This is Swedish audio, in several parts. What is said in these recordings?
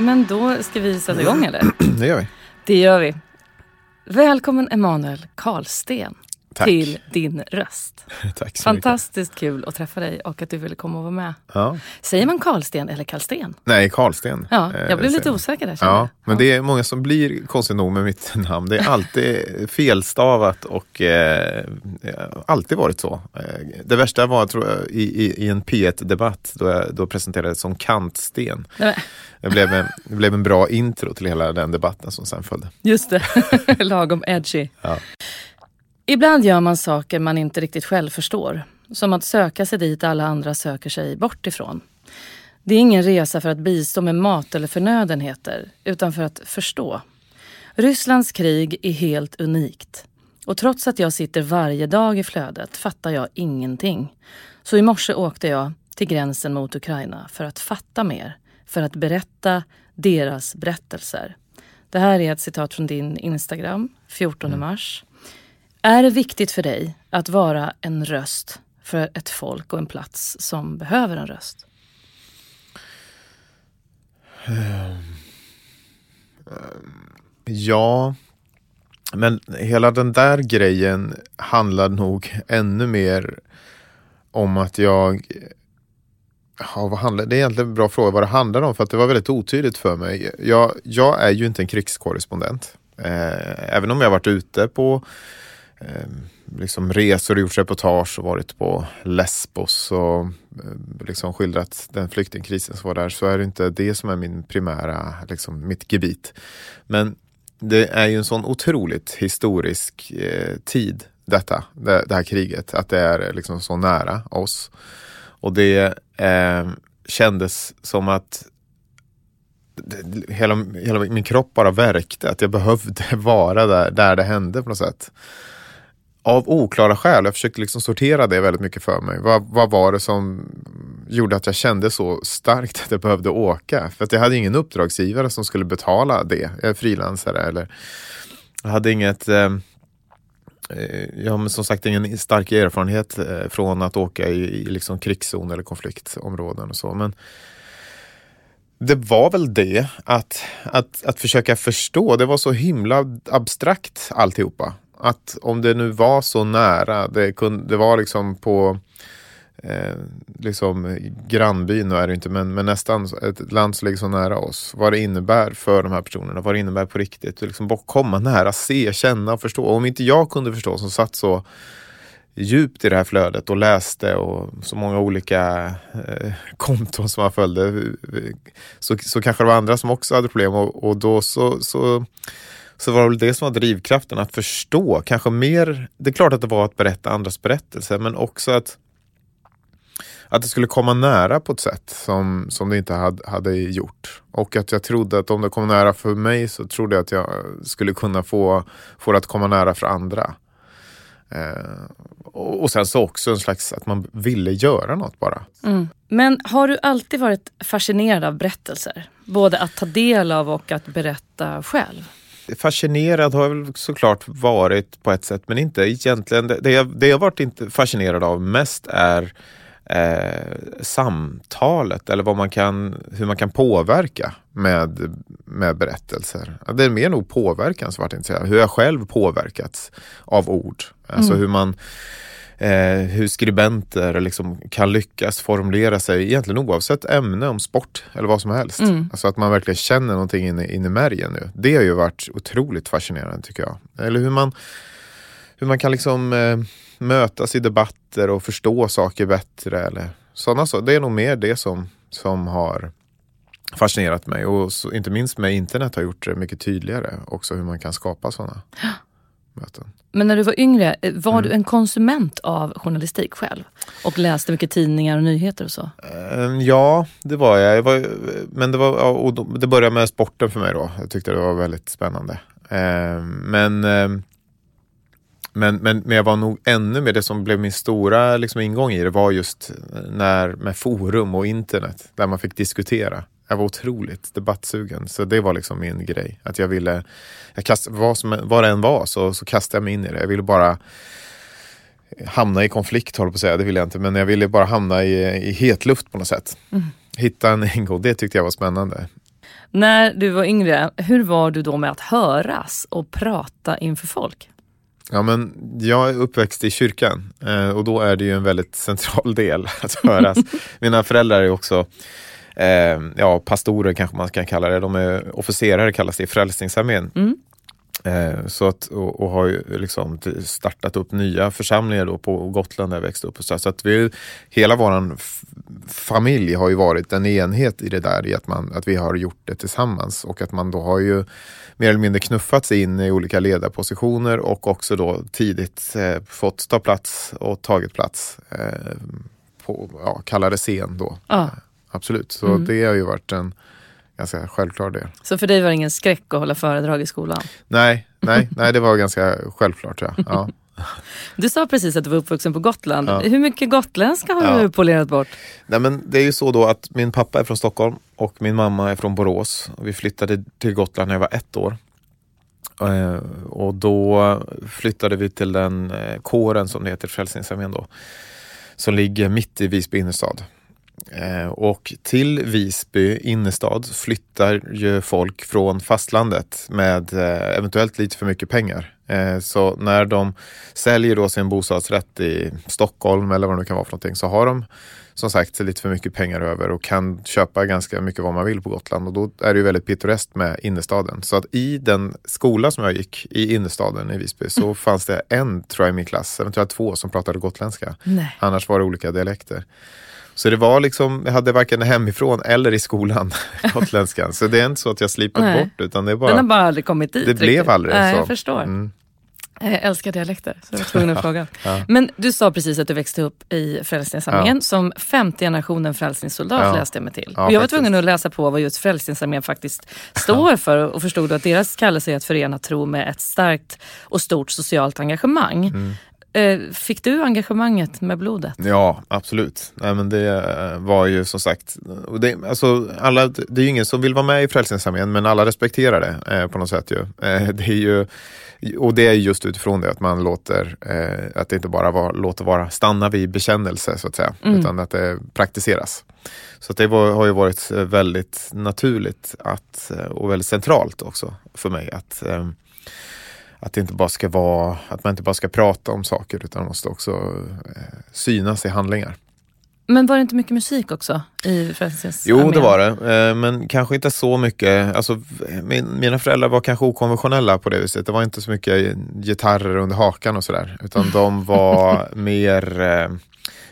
Men då ska vi sätta igång eller? Det gör vi. Det gör vi. Välkommen Emanuel Karlsten Tack. till Din röst. Tack så Fantastiskt kul att träffa dig och att du ville komma och vara med. mycket. Ja. Säger man Karlsten eller Karlsten? Nej, Karlsten. Ja, eh, jag blev lite osäker där Ja, men det är många som blir konstigt nog med mitt namn. Det är alltid felstavat och eh, har alltid varit så. Eh, det värsta var tror jag, i, i, i en P1-debatt då jag då presenterades som kantsten. Nej, Det blev, en, det blev en bra intro till hela den debatten som sen följde. Just det, lagom edgy. Ja. Ibland gör man saker man inte riktigt själv förstår. Som att söka sig dit alla andra söker sig bort ifrån. Det är ingen resa för att bistå med mat eller förnödenheter, utan för att förstå. Rysslands krig är helt unikt. Och trots att jag sitter varje dag i flödet fattar jag ingenting. Så i morse åkte jag till gränsen mot Ukraina för att fatta mer. För att berätta deras berättelser. Det här är ett citat från din Instagram, 14 mars. Är det viktigt för dig att vara en röst för ett folk och en plats som behöver en röst? Ehm, ja, men hela den där grejen handlar nog ännu mer om att jag... Ja, vad handlar, det är egentligen en bra fråga vad det handlar om för att det var väldigt otydligt för mig. Jag, jag är ju inte en krigskorrespondent. Eh, även om jag har varit ute på eh, liksom resor och gjort reportage och varit på Lesbos och eh, liksom skildrat den flyktingkrisen som var där så är det inte det som är min primära, liksom mitt gebit. Men det är ju en sån otroligt historisk eh, tid detta, det, det här kriget, att det är liksom så nära oss. Och det eh, kändes som att det- hela, hela min kropp bara värkte, att jag behövde vara där, där det hände på något sätt. Av oklara skäl, jag försökte liksom sortera det väldigt mycket för mig. Vad, vad var det som gjorde att jag kände så starkt att jag behövde åka? För att jag hade ingen uppdragsgivare som skulle betala det. Jag är frilansare eller jag hade inget eh, eh, jag har som sagt ingen stark erfarenhet eh, från att åka i, i liksom krigszon eller konfliktområden och så. Men det var väl det, att, att, att försöka förstå. Det var så himla abstrakt alltihopa. Att om det nu var så nära, det, kunde, det var liksom på eh, liksom grannbyn, nu är det inte, men, men nästan ett land som ligger så nära oss. Vad det innebär för de här personerna, vad det innebär på riktigt. Att liksom komma nära, se, känna och förstå. Och om inte jag kunde förstå som satt så djupt i det här flödet och läste och så många olika eh, konton som man följde eh, så, så kanske det var andra som också hade problem och, och då så, så, så var det väl det som var drivkraften, att förstå. Kanske mer, det är klart att det var att berätta andras berättelser men också att att det skulle komma nära på ett sätt som, som det inte hade, hade gjort. Och att jag trodde att om det kom nära för mig så trodde jag att jag skulle kunna få, få det att komma nära för andra. Eh, och, och sen så också en slags att man ville göra något bara. Mm. Men har du alltid varit fascinerad av berättelser? Både att ta del av och att berätta själv? Fascinerad har jag väl såklart varit på ett sätt men inte egentligen. Det, jag, det jag varit inte fascinerad av mest är eh, samtalet eller vad man kan, hur man kan påverka med, med berättelser. Det är mer nog påverkan som varit intresserad. Hur jag själv påverkats av ord. Alltså hur man eh, hur skribenter liksom kan lyckas formulera sig egentligen oavsett ämne, om sport eller vad som helst. Alltså att man verkligen känner någonting in, i- in i märgen nu. Det har ju varit otroligt fascinerande tycker jag. Eller hur man hur man kan liksom eh, mötas i debatter och förstå saker bättre. Eller sådana så. Det är nog mer det som, som har fascinerat mig och så, inte minst med internet har gjort det mycket tydligare också hur man kan skapa sådana möten. Men när du var yngre, eh, var mm. du en konsument av journalistik själv? Och läste mycket tidningar och nyheter och så? Ehm, ja, det var jag. jag var, men det, var, och det började med sporten för mig då. Jag tyckte det var väldigt spännande. Ehm, men, ehm, men, men, men jag var nog ännu mer, det som blev min stora liksom, ingång i det var just när, med forum och internet, där man fick diskutera. Jag var otroligt debattsugen, så det var liksom min grej. Att jag ville, jag kast, vad, som, vad det än var så, så kastade jag mig in i det. Jag ville bara hamna i konflikt, håller på att säga. Det ville jag inte, men jag ville bara hamna i, i hetluft på något sätt. Mm. Hitta en ingång, det tyckte jag var spännande. När du var yngre, hur var du då med att höras och prata inför folk? Ja, men jag är uppväxt i kyrkan eh, och då är det ju en väldigt central del att höras. Mina föräldrar är också eh, ja, pastorer kanske man kan kalla det. De är officerare kallas det i Frälsningsarmén. Mm. Eh, så att, och, och, har ju liksom startat upp nya församlingar då på Gotland där jag växte upp. Så, så att vi, hela vår familj har ju varit en enhet i det där i att, man, att vi har gjort det tillsammans och att man då har ju mer eller mindre knuffats in i olika ledarpositioner och också då tidigt eh, fått ta plats och tagit plats eh, på, ja, kalla det scen då. Ah absolut. Så mm. det har ju varit en ganska självklar del. Så för dig var det ingen skräck att hålla föredrag i skolan? Nej, nej, nej det var ganska självklart. Ja. ja. Du sa precis att du var uppvuxen på Gotland. Ja. Hur mycket gotländska har ja. du polerat bort? Nej, men det är ju så då att min pappa är från Stockholm och min mamma är från Borås. Vi flyttade till Gotland när jag var ett år. Eh, och då flyttade vi till den eh, kåren som det heter, Frälsningsarmén då. Som ligger mitt i Visby innerstad. Eh, och till Visby innerstad flyttar ju folk från fastlandet med eh, eventuellt lite för mycket pengar. Eh, så när de säljer då sin bostadsrätt i Stockholm eller vad det nu kan vara för någonting så har de som sagt lite för mycket pengar över och kan köpa ganska mycket vad man vill på Gotland och då är det ju väldigt pittoreskt med innerstaden. Så att i den skola som jag gick i innerstaden i Visby så fanns det en, tror jag, i min klass, eventuellt två som pratade gotländska. Nej. Annars var det olika dialekter. Så det var liksom, jag hade varken hemifrån eller i skolan gotländskan. så det är inte så att jag slipat Nej. bort utan det är bara... Den har bara aldrig kommit dit. Det riktigt. blev aldrig Nej, så. Jag förstår. Mm. Jag älskar dialekter, så jag var tvungen att fråga. Ja. Men du sa precis att du växte upp i Frälsningsarmén. Ja. Som femte generationen frälsningssoldat ja. läste jag mig till. och jag var tvungen att läsa på vad just Frälsningsarmén faktiskt står för och förstod att deras kallelse är att förena tro med ett starkt och stort socialt engagemang. Mm. Eh, fick du engagemanget med blodet? Ja, absolut. Nej, men det eh, var ju som sagt, det, alltså, alla, det är ju ingen som vill vara med i Frälsningsarmén men alla respekterar det eh, på något sätt. Ju. Eh, det är ju, och det är just utifrån det att man låter, eh, att det inte bara var, låter vara stanna vid bekännelse så att säga, mm. utan att det praktiseras. Så det var, har ju varit väldigt naturligt att, och väldigt centralt också för mig att att det inte bara ska vara, att man inte bara ska prata om saker utan måste också eh, synas i handlingar. Men var det inte mycket musik också i Frälsningsarmén? Jo, det var det. Eh, men kanske inte så mycket. Alltså, min, mina föräldrar var kanske okonventionella på det viset. Det var inte så mycket gitarrer under hakan och sådär. Utan de var mer, eh,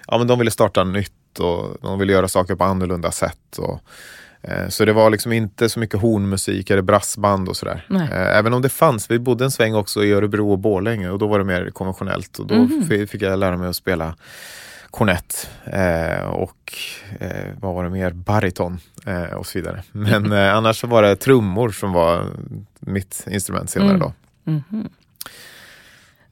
ja men de ville starta nytt och de ville göra saker på annorlunda sätt. Och, så det var liksom inte så mycket hornmusik eller brassband och sådär. Nej. Eh, även om det fanns. Vi bodde en sväng också i Örebro och Borlänge och då var det mer konventionellt. Och då mm. fick jag lära mig att spela kornett eh, och vad var det mer, bariton och så vidare. Men mm. annars så var det trummor som var mitt instrument senare mm. då. Mm.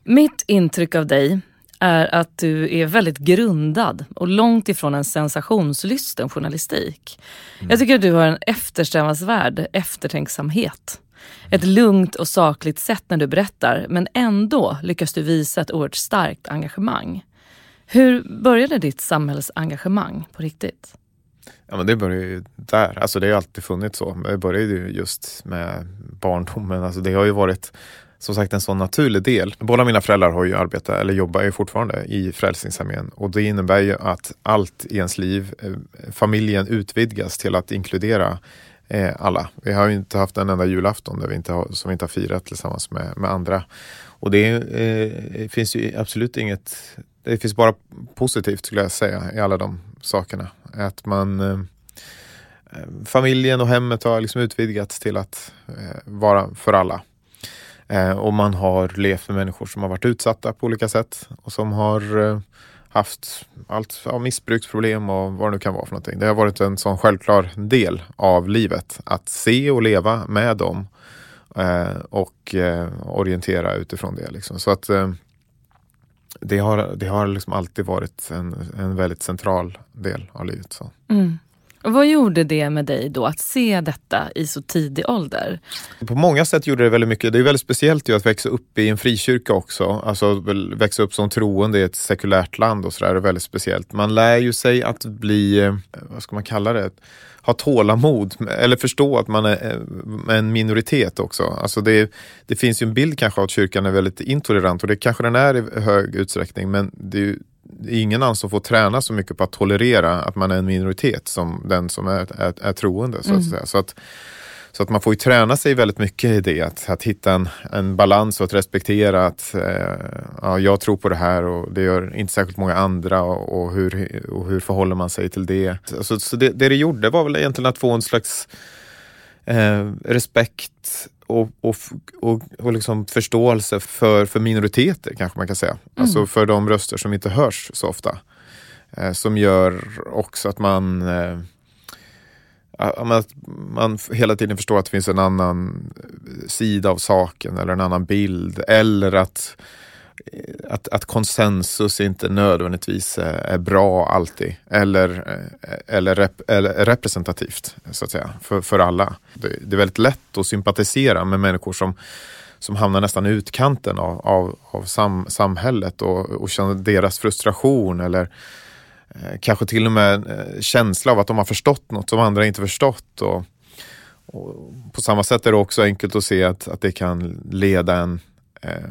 Mitt intryck av dig är att du är väldigt grundad och långt ifrån en sensationslysten journalistik. Mm. Jag tycker att du har en eftersträvansvärd eftertänksamhet. Ett lugnt och sakligt sätt när du berättar men ändå lyckas du visa ett oerhört starkt engagemang. Hur började ditt samhällsengagemang på riktigt? Ja, men det började ju där. Alltså det har alltid funnits så. Det började ju just med barndomen. Alltså det har ju varit som sagt en sån naturlig del. Båda mina föräldrar har ju arbetat, eller jobbar ju fortfarande i Frälsningsarmén och det innebär ju att allt i ens liv, eh, familjen utvidgas till att inkludera eh, alla. Vi har ju inte haft en enda julafton där vi inte har, som vi inte har firat tillsammans med, med andra. Och det eh, eh finns ju absolut inget, det finns bara positivt skulle jag säga i alla de sakerna. Att man eh, eh familjen och hemmet har liksom utvidgats till att eh, vara för alla. Eh, och man har levt med människor som har varit utsatta på olika sätt och som har eh, haft allt, ja, missbruksproblem och vad det nu kan vara för någonting. Det har varit en sån självklar del av livet att se och leva med dem eh, och eh, orientera utifrån det. Liksom. Så att eh, det har, det har liksom alltid varit en, en väldigt central del av livet. Så. Mm. Vad gjorde det med dig då att se detta i så tidig ålder? På många sätt gjorde det väldigt mycket. Det är väldigt speciellt ju att växa upp i en frikyrka också. Alltså växa upp som troende i ett sekulärt land och sådär är väldigt speciellt. Man lär ju sig att bli, eh, vad ska man kalla det? ha tålamod eller förstå att man är eh, en minoritet också. Alltså det, det finns ju en bild kanske av att kyrkan är väldigt intolerant och det kanske den är i hög utsträckning men det är ju ingen annan som får träna så mycket på att tolerera att man är en minoritet som den som är, är, är troende. Så att, mm. Så, att, så att man får ju träna sig väldigt mycket i det, att, att hitta en, en balans och att respektera att eh, ja, jag tror på det här och det gör inte särskilt många andra och, och hur, och hur förhåller man sig till det. Så, så det, det det gjorde var väl egentligen att få en slags eh, respekt och, och, och, och liksom förståelse för, för minoriteter kanske man kan säga. Mm. Alltså för de röster som inte hörs så ofta. Eh, som gör också att man, eh, att man hela tiden förstår att det finns en annan sida av saken eller en annan bild. Eller att att, att konsensus inte nödvändigtvis är bra alltid eller, eller, rep, eller representativt så att säga, för, för alla. Det, det, är väldigt lätt att sympatisera med människor som, som hamnar nästan i utkanten av, av, av sam, samhället och, och känner deras frustration eller eh, kanske till och med eh, känsla av att de har förstått något som andra inte förstått. Och, och på samma sätt är det också enkelt att se att, att det kan leda en eh, Eh,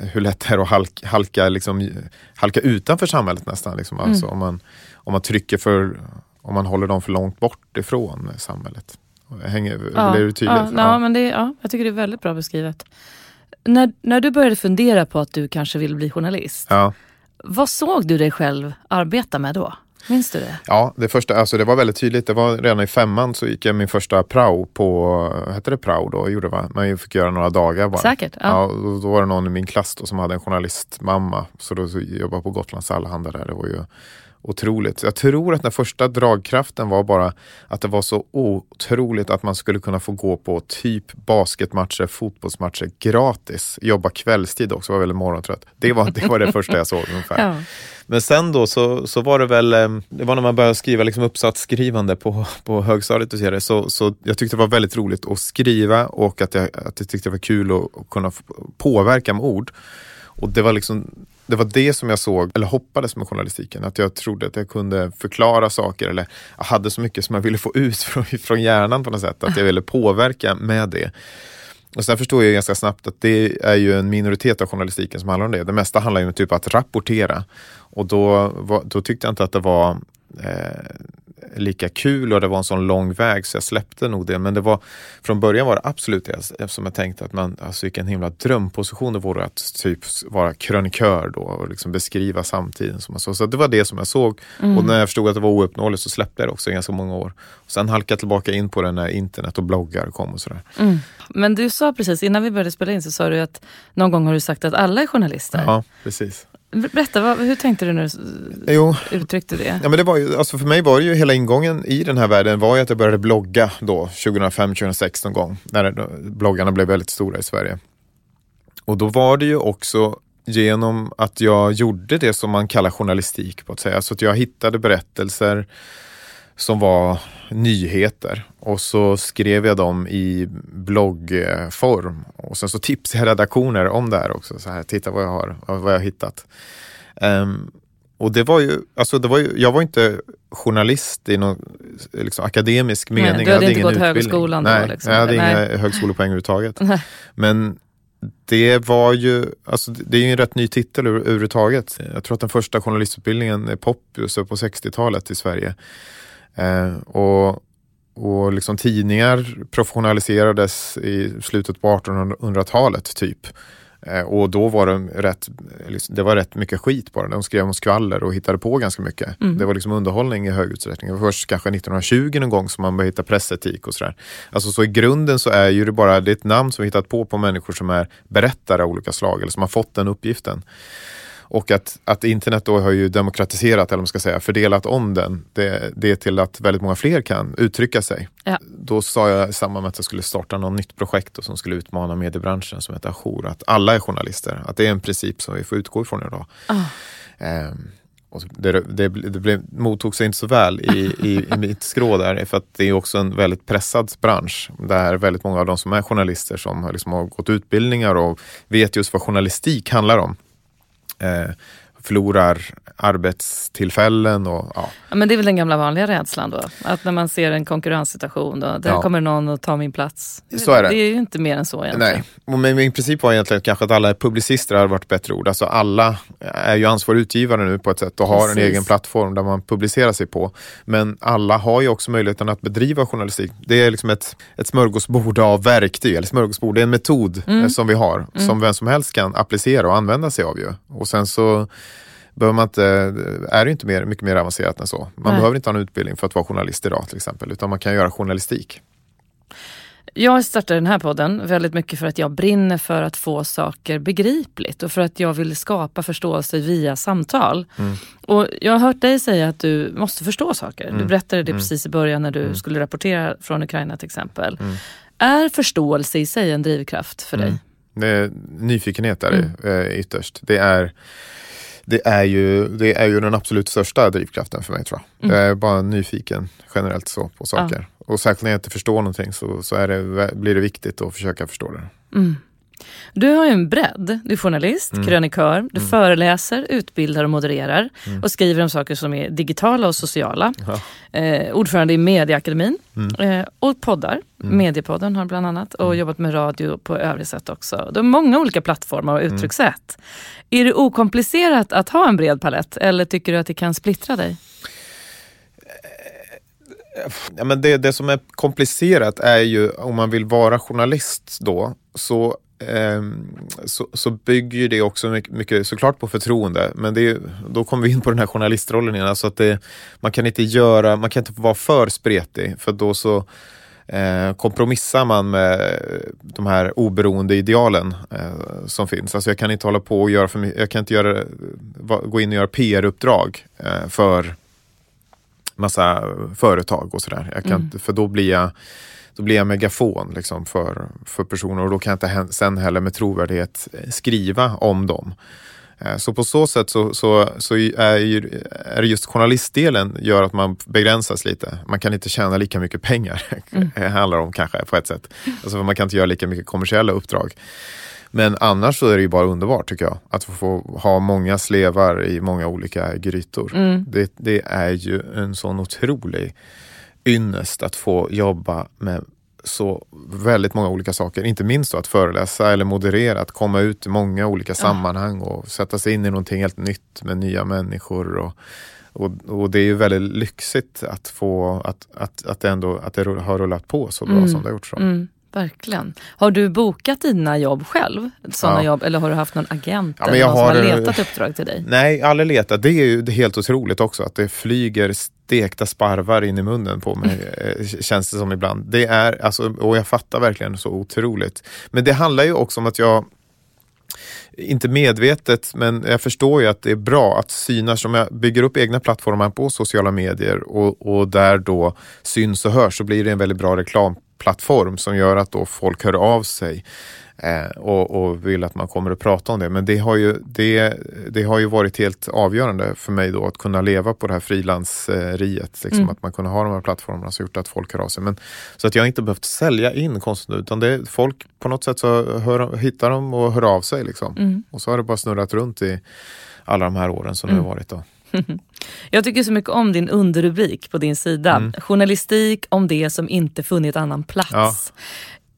hur lätt det är att halka, halka, liksom, halka utanför samhället nästan. Liksom. Alltså mm. om, man, om man trycker för, om man håller dem för långt bort ifrån samhället. Hänger, ja, blir det tydligt? Ja, ja. men det, ja, jag tycker det är väldigt bra beskrivet. När, när du började fundera på att du kanske vill bli journalist, ja. vad såg du dig själv arbeta med då? Minns du det? Ja, det, första, alltså det var väldigt tydligt. Det var redan i femman så gick jag min första prao på, hette det prao då? Gjorde va? Man fick göra några dagar bara. Säkert. Ja. ja då, då, var det någon i min klass då, som hade en journalistmamma. Så då så jobbade på Gotlands Allehanda där. Det var ju otroligt. Jag tror att den första dragkraften var bara att det var så otroligt att man skulle kunna få gå på typ basketmatcher, fotbollsmatcher gratis. Jobba kvällstid också, var väldigt morgontrött. Det var det, var det första jag såg ungefär. Ja. Men sen då så, så var det väl, eh, det var när man började skriva liksom uppsatsskrivande på, på högstadiet och vidare, så, så jag tyckte det var väldigt roligt att skriva och att jag, att jag tyckte det var kul att, att kunna påverka med ord. Och det var liksom det var det som jag såg, eller hoppades med journalistiken. Att jag trodde att jag kunde förklara saker eller jag hade så mycket som jag ville få ut från, från hjärnan på något sätt. Att jag ville påverka med det. Och sen förstår jag ganska snabbt att det är ju en minoritet av journalistiken som handlar om det. Det mesta handlar ju om typ att rapportera. Och då, då tyckte jag inte att det var eh, lika kul och det var en sån lång väg så jag släppte nog det. Men det var, från början var det absolut det eftersom jag tänkte att man, alltså vilken himla drömposition det vore att typ vara krönikör då och liksom beskriva samtiden. Som så. så det var det som jag såg mm. och när jag förstod att det var ouppnåeligt så släppte jag det också i ganska många år. Och sen halkade jag tillbaka in på det när internet och bloggar kom och sådär. Mm. Men du sa precis innan vi började spela in så sa du att någon gång har du sagt att alla är journalister. Ja, precis. Berätta, vad, hur tänkte du när du jo. uttryckte det? Ja, men det var ju, alltså för mig var det ju hela ingången i den här världen var ju att jag började blogga då 2005-2006 någon gång. När bloggarna blev väldigt stora i Sverige. Och då var det ju också genom att jag gjorde det som man kallar journalistik på att säga. Så att jag hittade berättelser som var nyheter och så skrev jag dem i bloggform och sen så tipsade jag redaktioner om det här också. Så här, titta vad jag har, vad jag har hittat. Um, och det var ju, alltså det var ju, jag var inte journalist i någon liksom, akademisk mening. Nej, du hade, hade inte gått högskolan då? Nej, liksom. jag hade Nej. inga högskolepoäng överhuvudtaget. Men det var ju, alltså det är ju en rätt ny titel överhuvudtaget. Jag tror att den första journalistutbildningen är Poppius på 60-talet i Sverige. Eh, och och liksom tidningar professionaliserades i slutet på 1800-talet typ. Eh, och då var de rätt, det var rätt mycket skit bara. De skrev om skvaller och hittade på ganska mycket. Mm. Det var liksom underhållning i hög utsträckning. Det var först kanske 1920 någon gång som man började hitta pressetik och sådär. Alltså så i grunden så är ju det bara det ett namn som vi hittat på på människor som är berättare av olika slag eller som har fått den uppgiften. Och att, att internet då har ju demokratiserat, eller man ska säga, fördelat om den. Det, det är till att väldigt många fler kan uttrycka sig. Ja. Då sa jag i samband med att jag skulle starta något nytt projekt som skulle utmana mediebranschen som heter Ajour, att alla är journalister. Att det är en princip som vi får utgå ifrån idag. Oh. Um, och det, det, det blev, mottog sig inte så väl i, i, i mitt skrå där, för att det är också en väldigt pressad bransch. Där väldigt många av de som är journalister som liksom har gått utbildningar och vet just vad journalistik handlar om eh, förlorar arbetstillfällen. Och, ja. ja. men det är väl den gamla vanliga rädslan då? Att när man ser en konkurrenssituation, då, där ja. kommer någon att ta min plats. Så är det. det är ju inte mer än så egentligen. Nej, men min princip var egentligen kanske att alla publicister hade varit bättre ord. Alltså alla är ju ansvarig utgivare nu på ett sätt och har Precis. en egen plattform där man publicerar sig på. Men alla har ju också möjligheten att bedriva journalistik. Det är liksom ett, ett smörgåsbord av verktyg, eller smörgåsbord, det är en metod mm. Eh, som vi har, mm. som vem som helst kan applicera och använda sig av ju. Och sen så behöver man inte, är det inte mer, mycket mer avancerat än så. Man Nej. behöver inte ha en utbildning för att vara journalist idag till exempel, utan man kan göra journalistik. Jag startade den här podden väldigt mycket för att jag brinner för att få saker begripligt och för att jag vill skapa förståelse via samtal. Mm. Och Jag har hört dig säga att du måste förstå saker. Mm. Du berättade det mm. precis i början när du mm. skulle rapportera från Ukraina till exempel. Mm. Är förståelse i sig en drivkraft för dig? Mm. Det är, nyfikenhet är det eh, ytterst. Det är det är, ju, det är ju den absolut största drivkraften för mig tror jag. Mm. Jag är bara nyfiken generellt så på saker. Ja. Och särskilt när jag inte förstår någonting så, så är det, blir det viktigt att försöka förstå det. Mm. Du har ju en bredd. Du är journalist, mm. krönikör, du mm. föreläser, utbildar och modererar mm. och skriver om saker som är digitala och sociala. Ja. Eh, ordförande i Medieakademin mm. eh, och poddar. Mm. Mediepodden har bland annat och mm. jobbat med radio på övrig sätt också. Du har många olika plattformar och uttryckssätt. Är det okomplicerat att ha en bred palett eller tycker du att det kan splittra dig? Ja, men det, det som är komplicerat är ju om man vill vara journalist då så så, så bygger det också mycket, mycket, såklart på förtroende. Men är, då kommer vi in på den här journalistrollen igen. Alltså att det, man kan inte göra, man kan inte vara för spretig för då så eh, kompromissar man med de här oberoende idealen eh, som finns. Alltså jag kan inte hålla på och göra för mycket, jag kan inte göra, gå in och göra PR-uppdrag eh, för massa företag och sådär. mm. För då blir jag då blir jag megafon liksom för, för personer och då kan jag inte sen heller med trovärdighet skriva om dem. Eh, så på så sätt så, så, så är, ju, är just journalistdelen gör att man begränsas lite. Man kan inte tjäna lika mycket pengar, mm. det handlar om kanske på ett sätt. Alltså man kan inte göra lika mycket kommersiella uppdrag. Men annars så är det ju bara underbart tycker jag. Att få ha många slevar i många olika grytor. Mm. Det, det är ju en sån otrolig ynnest att få jobba med så väldigt många olika saker. Inte minst att föreläsa eller moderera, att komma ut i många olika sammanhang och sätta sig in i någonting helt nytt med nya människor. Och, och, och det är ju väldigt lyxigt att få att, att, att, det, ändå, att det har rullat på så bra mm. som det har gjort. Så. Mm. Verkligen. Har du bokat dina jobb själv? Såna ja. jobb, eller har du haft någon agent ja, eller någon har, som har letat uppdrag till dig? Nej, aldrig letat. Det är ju helt otroligt också att det flyger stekta sparvar in i munnen på mig, mm. känns det som ibland. Det är, alltså, och jag fattar verkligen så otroligt. Men det handlar ju också om att jag inte medvetet, men jag förstår ju att det är bra att synas. Om jag bygger upp egna plattformar på sociala medier och, och där då syns och hörs så blir det en väldigt bra reklam plattform som gör att då folk hör av sig eh, och, och, vill att man kommer att prata om det. Men det har, ju, det, det har ju varit helt avgörande för mig då att kunna leva på det här frilanseriet. Liksom, mm. Att man kunde ha de här plattformarna som gjort att folk hör av sig. Men, så att jag inte behövt sälja in konst utan det, folk på något sätt så hör, hittar de och hör av sig. Liksom. Mm. Och så har det bara snurrat runt i alla de här åren som mm. det har varit. Då. Jag tycker så mycket om din underrubrik på din sida. Mm. Journalistik om det som inte funnit annan plats. Ja.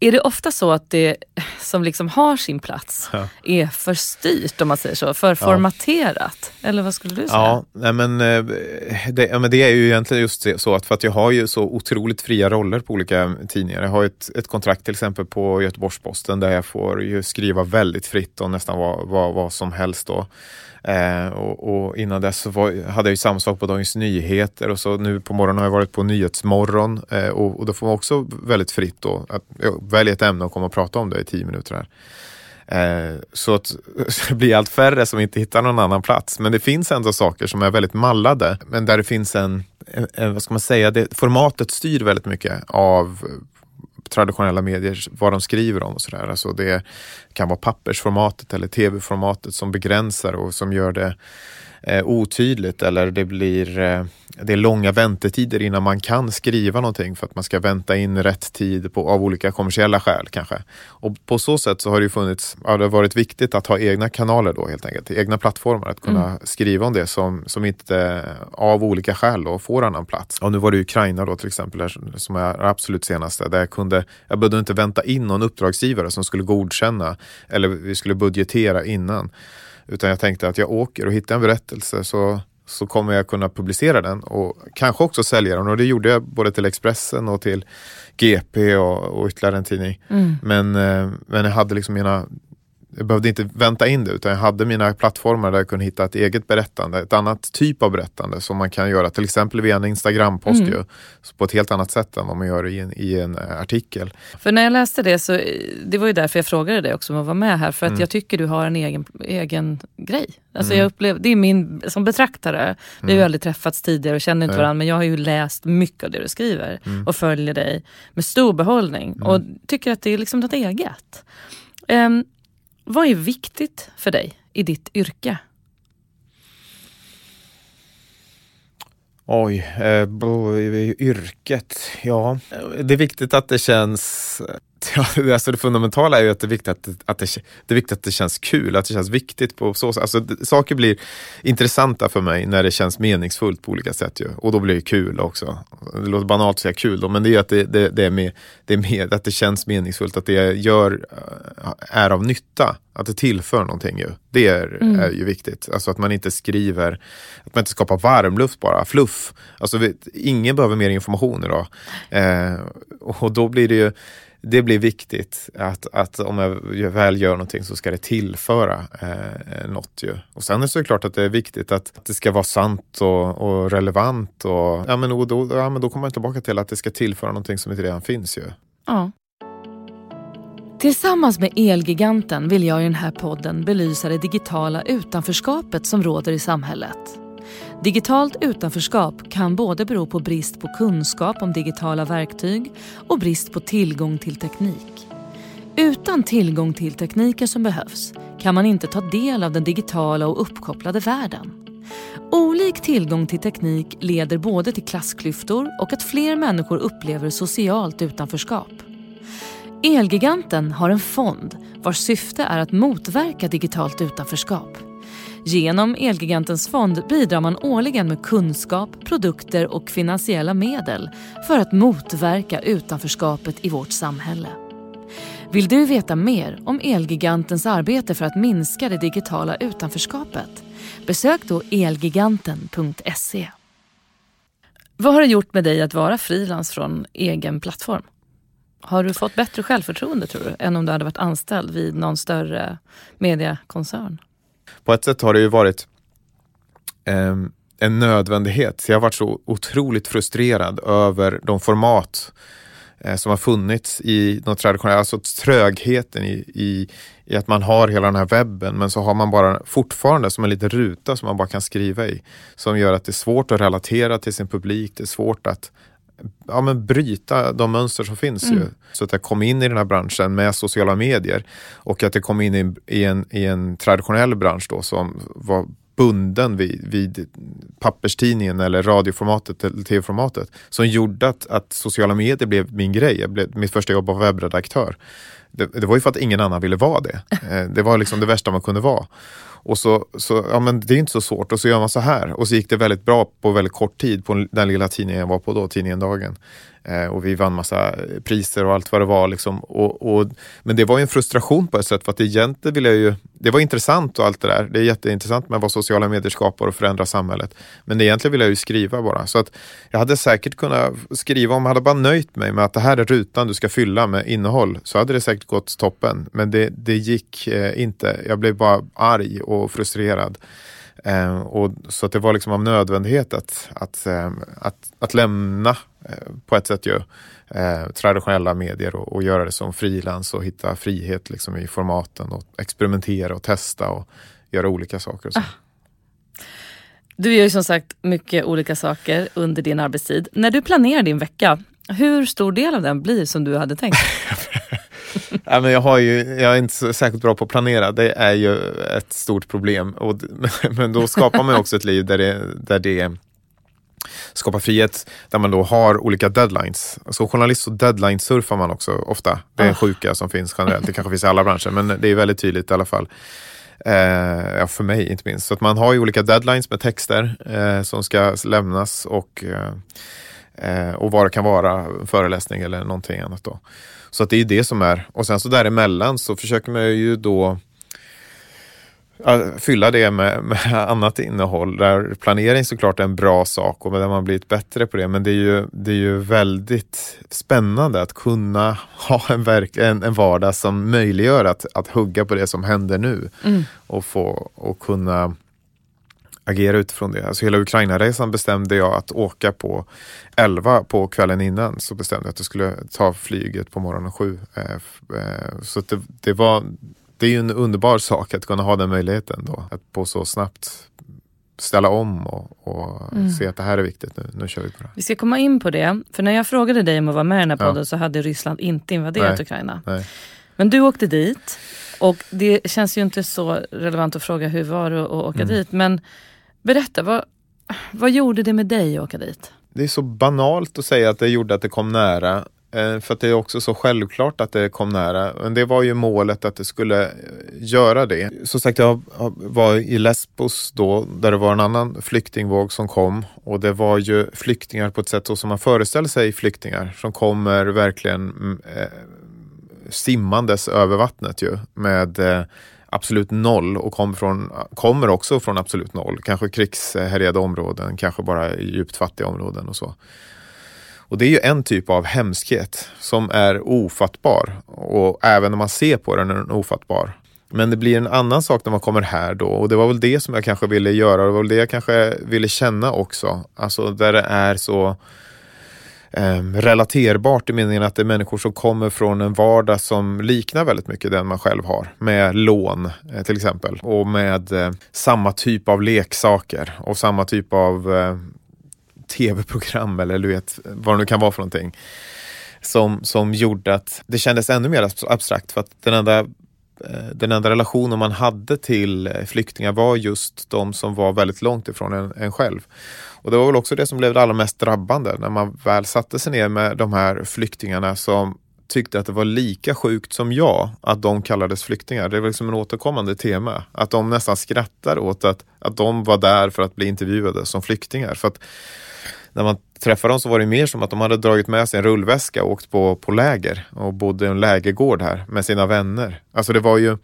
Är det ofta så att det som liksom har sin plats Ja. är för styrt om man säger så, för formaterat? Eller vad skulle du säga? Ja, nej men, eh, det, ja, men det är ju egentligen just så att för att jag har ju så otroligt fria roller på olika tidningar. Jag har ett, ett kontrakt till exempel på Göteborgs-Posten där jag får skriva väldigt fritt om nästan vad, vad, vad som helst. Då. Eh, och, och innan dess så var, hade jag ju samma sak på Dagens Nyheter och så nu på morgonen har jag varit på Nyhetsmorgon eh, och, och då får man också väldigt fritt då att välja ett ämne och komma och prata om det i tio minuter här. Eh, så att så det blir allt färre som inte hittar någon annan plats. Men det finns ändå saker som är väldigt mallade. Men där det finns en, en, en vad ska man säga, det, formatet styr väldigt mycket av traditionella medier, vad de skriver om och sådär. Alltså det kan vara pappersformatet eller tv-formatet som begränsar och som gör det eh, otydligt eller det blir eh, det är långa väntetider innan man kan skriva någonting för att man ska vänta in rätt tid på, av olika kommersiella skäl kanske. Och på så sätt så har det funnits, ja, det har varit viktigt att ha egna kanaler då helt enkelt, egna plattformar att kunna skriva om det som, som inte av olika skäl då får annan plats. Och nu var det Ukraina då till exempel som är absolut senaste där jag kunde, jag behövde inte vänta in någon uppdragsgivare som skulle godkänna eller vi skulle budgetera innan. Utan jag tänkte att jag åker och hittar en berättelse så, så kommer jag kunna publicera den och kanske också sälja den. Och det gjorde jag både till Expressen och till GP och, och ytterligare en tidning. Men, eh, men jag hade liksom mina jag behövde inte vänta in det utan jag hade mina plattformar där jag kunde hitta ett eget berättande, ett annat typ av berättande som man kan göra till exempel via en Instagram-post ju, så på ett helt annat sätt än vad man gör i en, i en eh, artikel. För när jag läste det så, det var ju därför jag frågade dig också om att vara med här. För Mm. att jag tycker du har en egen, egen grej. Alltså jag upplev, det är min, som betraktare, vi har ju aldrig träffats tidigare och känner inte Mm. Varandra. Men jag har ju läst mycket av det du skriver Mm. och följer dig med stor behållning. Och tycker att det är liksom något eget. Ehm, vad är viktigt för dig i ditt yrke? Oj, eh, bo- yrket. Ja, det är viktigt att det känns... Ja, alltså det fundamentala är ju att det är viktigt att, det- att det, det är viktigt att det känns kul, att det känns viktigt på så sätt. Alltså, det- saker blir intressanta för mig när det känns meningsfullt på olika sätt. Ju. Och då blir det kul också. Det låter banalt att säga kul då, men det är att det, det, det, är med, det är med, att det känns meningsfullt, att det jag gör eh, är av nytta. Att det tillför någonting ju. Det är, är ju viktigt. Alltså att man inte skriver, att man inte skapar varmluft bara, fluff. Alltså vet, ingen behöver mer information idag. Eh, och då blir det ju det blir viktigt att, att om jag väl gör någonting så ska det tillföra eh, något. Ju. Och sen är det såklart att det är viktigt att, att det ska vara sant och, och relevant. Och, ja, men, och då, ja, men då kommer man tillbaka till att det ska tillföra någonting som inte redan finns. Ju. Ja. Tillsammans med Elgiganten vill jag i den här podden belysa det digitala utanförskapet som råder i samhället. Digitalt utanförskap kan både bero på brist på kunskap om digitala verktyg och brist på tillgång till teknik. Utan tillgång till tekniken som behövs kan man inte ta del av den digitala och uppkopplade världen. Olik tillgång till teknik leder både till klassklyftor och att fler människor upplever socialt utanförskap. Elgiganten har en fond vars syfte är att motverka digitalt utanförskap. Genom Elgigantens fond bidrar man årligen med kunskap, produkter och finansiella medel för att motverka utanförskapet i vårt samhälle. Vill du veta mer om Elgigantens arbete för att minska det digitala utanförskapet? Besök då elgiganten.se. Vad har det gjort med dig att vara frilans från egen plattform? Har du fått bättre självförtroende tror du än om du hade varit anställd vid någon större mediekoncern? På ett sätt har det ju varit eh, en nödvändighet. Jag har varit så otroligt frustrerad över de format eh, som har funnits i de traditionella, alltså trögheten i, i, i att man har hela den här webben men så har man bara fortfarande som en liten ruta som man bara kan skriva i. Som gör att det är svårt att relatera till sin publik, det är svårt att ja, men bryta de mönster som finns. Ju. Så att jag kom in i den här branschen med sociala medier och att jag kom in i, i, en, i en traditionell bransch då som var bunden vid, vid papperstidningen eller radioformatet eller tv-formatet som gjorde att, att sociala medier blev min grej. Jag blev, mitt första jobb var webbredaktör. Det, det var ju för att ingen annan ville vara det. Eh, Det var liksom det värsta man kunde vara. Och så, så, ja men det är inte så svårt och så gör man så här. Och så gick det väldigt bra på väldigt kort tid på den lilla tidningen jag var på då, tidningen Dagen. Eh, och vi vann massa priser och allt vad det var. Liksom. Och, och, men det var ju en frustration på ett sätt för att egentligen ville jag ju, det var intressant och allt det där. Det är jätteintressant med vad sociala medier skapar och förändrar samhället. Men egentligen ville jag ju skriva bara. Så att jag hade säkert kunnat skriva, om jag hade bara nöjt mig med att det här är rutan du ska fylla med innehåll, så hade det säkert gått toppen. Men det, det gick eh, inte. Jag blev bara arg och frustrerad. Eh, och, så att det var liksom av nödvändighet att, att, eh, att, att lämna på ett sätt ju, eh, traditionella medier och, och, göra det som frilans och hitta frihet liksom i formaten och experimentera och testa och göra olika saker. Ah. Du gör ju som sagt mycket olika saker under din arbetstid. När du planerar din vecka, hur stor del av den blir som du hade tänkt? ja, men jag, har ju, jag är inte så särskilt bra på att planera. Det är ju ett stort problem. Och, men då skapar man också ett liv där det, där det skapar frihet, där man då har olika deadlines. Som journalist så deadline-surfar man också ofta. Det är en ah. sjuka som finns generellt. Det kanske finns i alla branscher, men det är väldigt tydligt i alla fall. Eh, ja, för mig inte minst. Så att man har ju olika deadlines med texter eh, som ska lämnas och, eh, och vad det kan vara, föreläsning eller någonting annat. Då. Så att det är det som är, och sen så däremellan så försöker man ju då fylla det med, med, annat innehåll. Där planering såklart är en bra sak och där man blivit bättre på det. Men det är ju, det är ju väldigt spännande att kunna ha en, verk, en, en vardag som möjliggör att, att hugga på det som händer nu. Mm. Och, få, och kunna agera utifrån det. Alltså hela Ukraina-resan bestämde jag att åka på 11 på kvällen innan. Så bestämde jag att jag skulle ta flyget på morgonen 7. Eh, eh, så det, det, var, det är ju en underbar sak att kunna ha den möjligheten då. Att på så snabbt ställa om och, och mm. se att det här är viktigt nu. Nu kör vi på det. Vi ska komma in på det. För när jag frågade dig om att vara med i den här podden ja. så hade Ryssland inte invaderat Nej. Ukraina. Nej. Men du åkte dit. Och det känns ju inte så relevant att fråga hur var det att åka mm. dit. Men Berätta, vad, vad gjorde det med dig att åka dit? Det är så banalt att säga att det gjorde att det kom nära. Eh, för att det är också så självklart att det kom nära. Men det var ju målet att det skulle eh, göra det. Som sagt, jag var i Lesbos då, där det var en annan flyktingvåg som kom. Och det var ju flyktingar på ett sätt som man föreställer sig flyktingar. Som kommer verkligen mm, eh, simmandes över vattnet ju. Med eh, absolut noll och kom från, kommer också från absolut noll. Kanske krigshärjade områden, kanske bara djupt fattiga områden och så. Och det är ju en typ av hemskhet som är ofattbar och även när man ser på den är den ofattbar. Men det blir en annan sak när man kommer här då och det var väl det som jag kanske ville göra och det var väl det jag kanske ville känna också. Alltså där det är så eh, relaterbart i meningen att det är människor som kommer från en vardag som liknar väldigt mycket den man själv har. Med lån eh, till exempel och med eh, samma typ av leksaker och samma typ av eh, tv-program eller du vet vad det nu kan vara för någonting. Som, som gjorde att det kändes ännu mer abstrakt för att den enda eh, den enda relationen man hade till eh, flyktingar var just de som var väldigt långt ifrån en, en själv. Och det var väl också det som blev det allra mest drabbande när man väl satte sig ner med de här flyktingarna som tyckte att det var lika sjukt som jag att de kallades flyktingar. Det var liksom en återkommande tema. Att de nästan skrattar åt att, att de var där för att bli intervjuade som flyktingar. För att när man träffade dem så var det mer som att de hade dragit med sig en rullväska och åkt på, på läger och bodde i en lägergård här med sina vänner. Alltså det var ju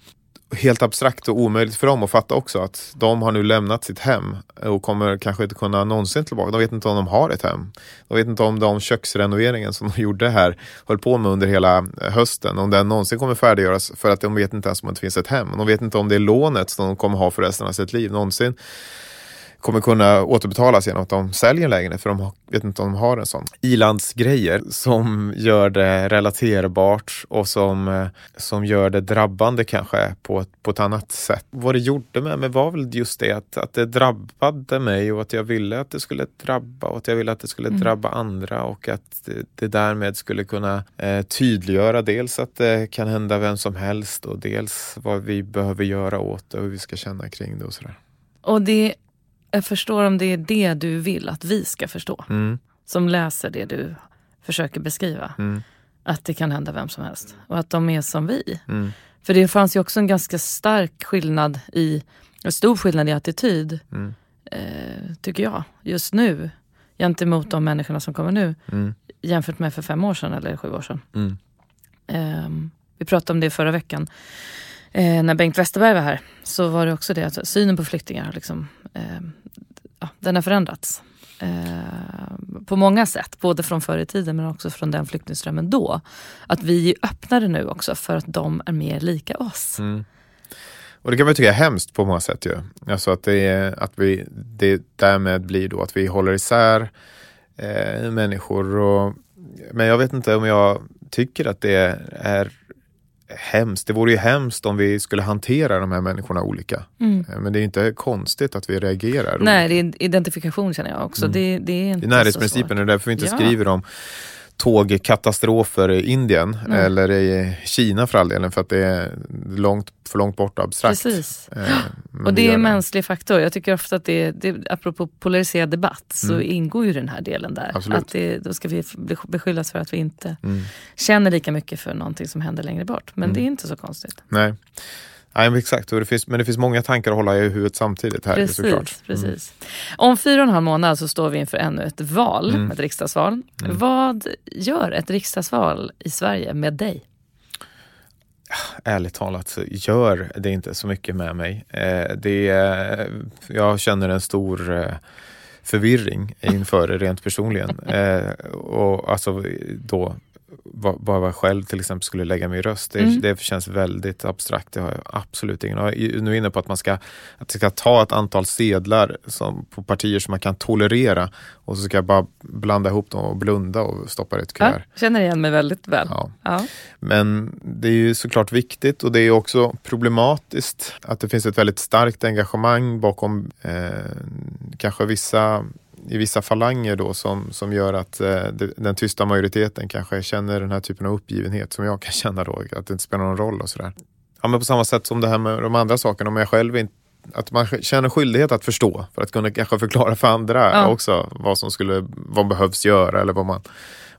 helt abstrakt och omöjligt för dem att fatta också att de har nu lämnat sitt hem och kommer kanske inte kunna någonsin tillbaka. De vet inte om de har ett hem. De vet inte om de köksrenoveringen som de gjorde här, höll på med under hela hösten, om den någonsin kommer färdiggöras för att de vet inte ens om det finns ett hem. De vet inte om det är lånet som de kommer ha för resten av sitt liv någonsin kommer kunna återbetalas genom att de säljer en lägenhet för de vet inte om de har en sån. Ilandsgrejer som gör det relaterbart och som, eh, som gör det drabbande kanske på ett, på ett annat sätt. Vad det gjorde med mig var väl just det att, att det drabbade mig och att jag ville att det skulle drabba och att jag ville att det skulle mm. drabba andra och att det, det därmed skulle kunna eh, tydliggöra dels att det kan hända vem som helst och dels vad vi behöver göra åt det och hur vi ska känna kring det och sådär. Och det jag förstår om det är det du vill att vi ska förstå. Mm. Som läser det du försöker beskriva. Mm. Att det kan hända vem som helst. Och att de är som vi. Mm. För det fanns ju också en ganska stark skillnad i, en stor skillnad i attityd. Mm. Eh, tycker jag, just nu. Gentemot de människorna som kommer nu. Mm. jämfört med för fem år sedan eller sju år sedan. Eh, vi pratade om det förra veckan. Eh, när Bengt Westerberg var här så var det också det att synen på flyktingar liksom, eh, ja, den har förändrats. Eh, på många sätt, både från förr i tiden men också från den flyktingströmmen då. Att vi är öppnare nu också för att de är mer lika oss. Mm. Och det kan man tycka är hemskt på många sätt ju. Alltså att det, är, att vi, det därmed blir då att vi håller isär eh, människor. Och, men jag vet inte om jag tycker att det är hemskt. Det vore ju hemskt om vi skulle hantera de här människorna olika. Mm. Eh, Men det är inte konstigt att vi reagerar. Nej, det är identifikation känner jag också. Mm. Det, det är inte närhetsprincipen, är därför vi inte Ja. skriver om tågkatastrofer i Indien Nej. eller i Kina för all delen för att det är långt, för långt bort och abstrakt. Precis. Eh, Och det är en mänsklig faktor. Jag tycker ofta att det, det apropå polariserad debatt så Mm. ingår ju den här delen där. Absolut. Att det, då ska vi beskyllas för att vi inte Mm. känner lika mycket för någonting som händer längre bort. Men Mm. det är inte så konstigt. Nej. Men exakt. Det finns, men det finns många tankar att hålla i huvudet samtidigt här Precis, såklart. Mm. precis. Om fyra och en halv månad så står vi inför ännu ett val, Mm. ett riksdagsval. Mm. Vad gör ett riksdagsval i Sverige med dig? Ärligt talat så gör det inte så mycket med mig. Eh, det, jag känner en stor eh, förvirring inför det rent personligen. Eh, och alltså då vad jag själv till exempel skulle lägga min röst. Det, Mm. det känns väldigt abstrakt. Det har jag absolut ingen Jag är nu inne på att man ska, att jag ska ta ett antal sedlar som, på partier som man kan tolerera och så ska jag bara blanda ihop dem och blunda och stoppa det i ett Ja, kuvert. känner igen mig väldigt väl. Ja. Ja. Men det är ju såklart viktigt och det är också problematiskt att det finns ett väldigt starkt engagemang bakom eh, kanske vissa i vissa falanger då som, som gör att eh, den tysta majoriteten kanske känner den här typen av uppgivenhet som jag kan känna då, att det inte spelar någon roll och sådär. Ja men på samma sätt som det här med de andra sakerna, om jag själv inte att man känner skyldighet att förstå för att kunna kanske förklara för andra Ja. också vad som skulle, vad behövs göra eller vad man,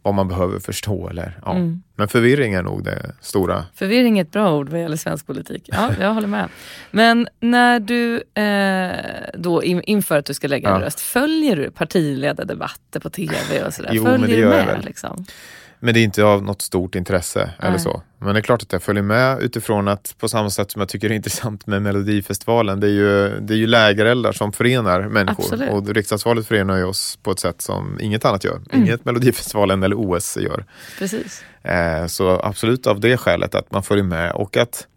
vad man behöver förstå. Eller, ja. Mm. Men förvirring är nog det stora. Förvirring är ett bra ord vad gäller svensk politik. Ja, jag håller med. Men när du eh, då in, inför att du ska lägga en Ja. röst, följer du partiledardebatter på tv och sådär? Jo, följer men det du gör jag med? väl. Liksom? Men det är inte av något stort intresse eller Nej. så. Men det är klart att jag följer med utifrån att på samma sätt som jag tycker det är intressant med Melodifestivalen. Det är ju, det är ju lägereldar som förenar människor. Absolut. Och riksdagsvalet förenar ju oss på ett sätt som inget annat gör. Mm. Inget Melodifestivalen eller OS gör. Precis. Eh, så absolut av det skälet att man följer med och att,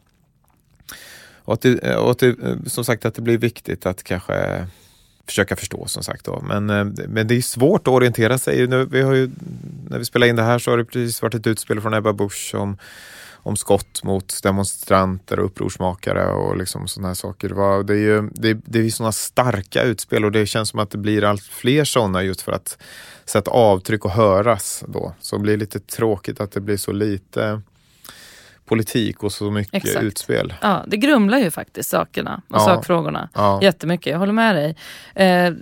och att, det, och att det, eh, som sagt att det blir viktigt att kanske försöka förstå som sagt. Då. Men, eh, men det är svårt att orientera sig. Nu, vi har ju, när vi spelar in det här så har det precis varit ett utspel från Ebba Busch om, om skott mot demonstranter och upprorsmakare och liksom sådana här saker. Det, var, det är ju det, det är sådana starka utspel och det känns som att det blir allt fler sådana just för att sätta avtryck och höras då. Så det blir lite tråkigt att det blir så lite politik och så mycket Exakt. utspel. Ja, det grumlar ju faktiskt sakerna och Ja. sakfrågorna. Ja. Jättemycket, jag håller med dig. Eh,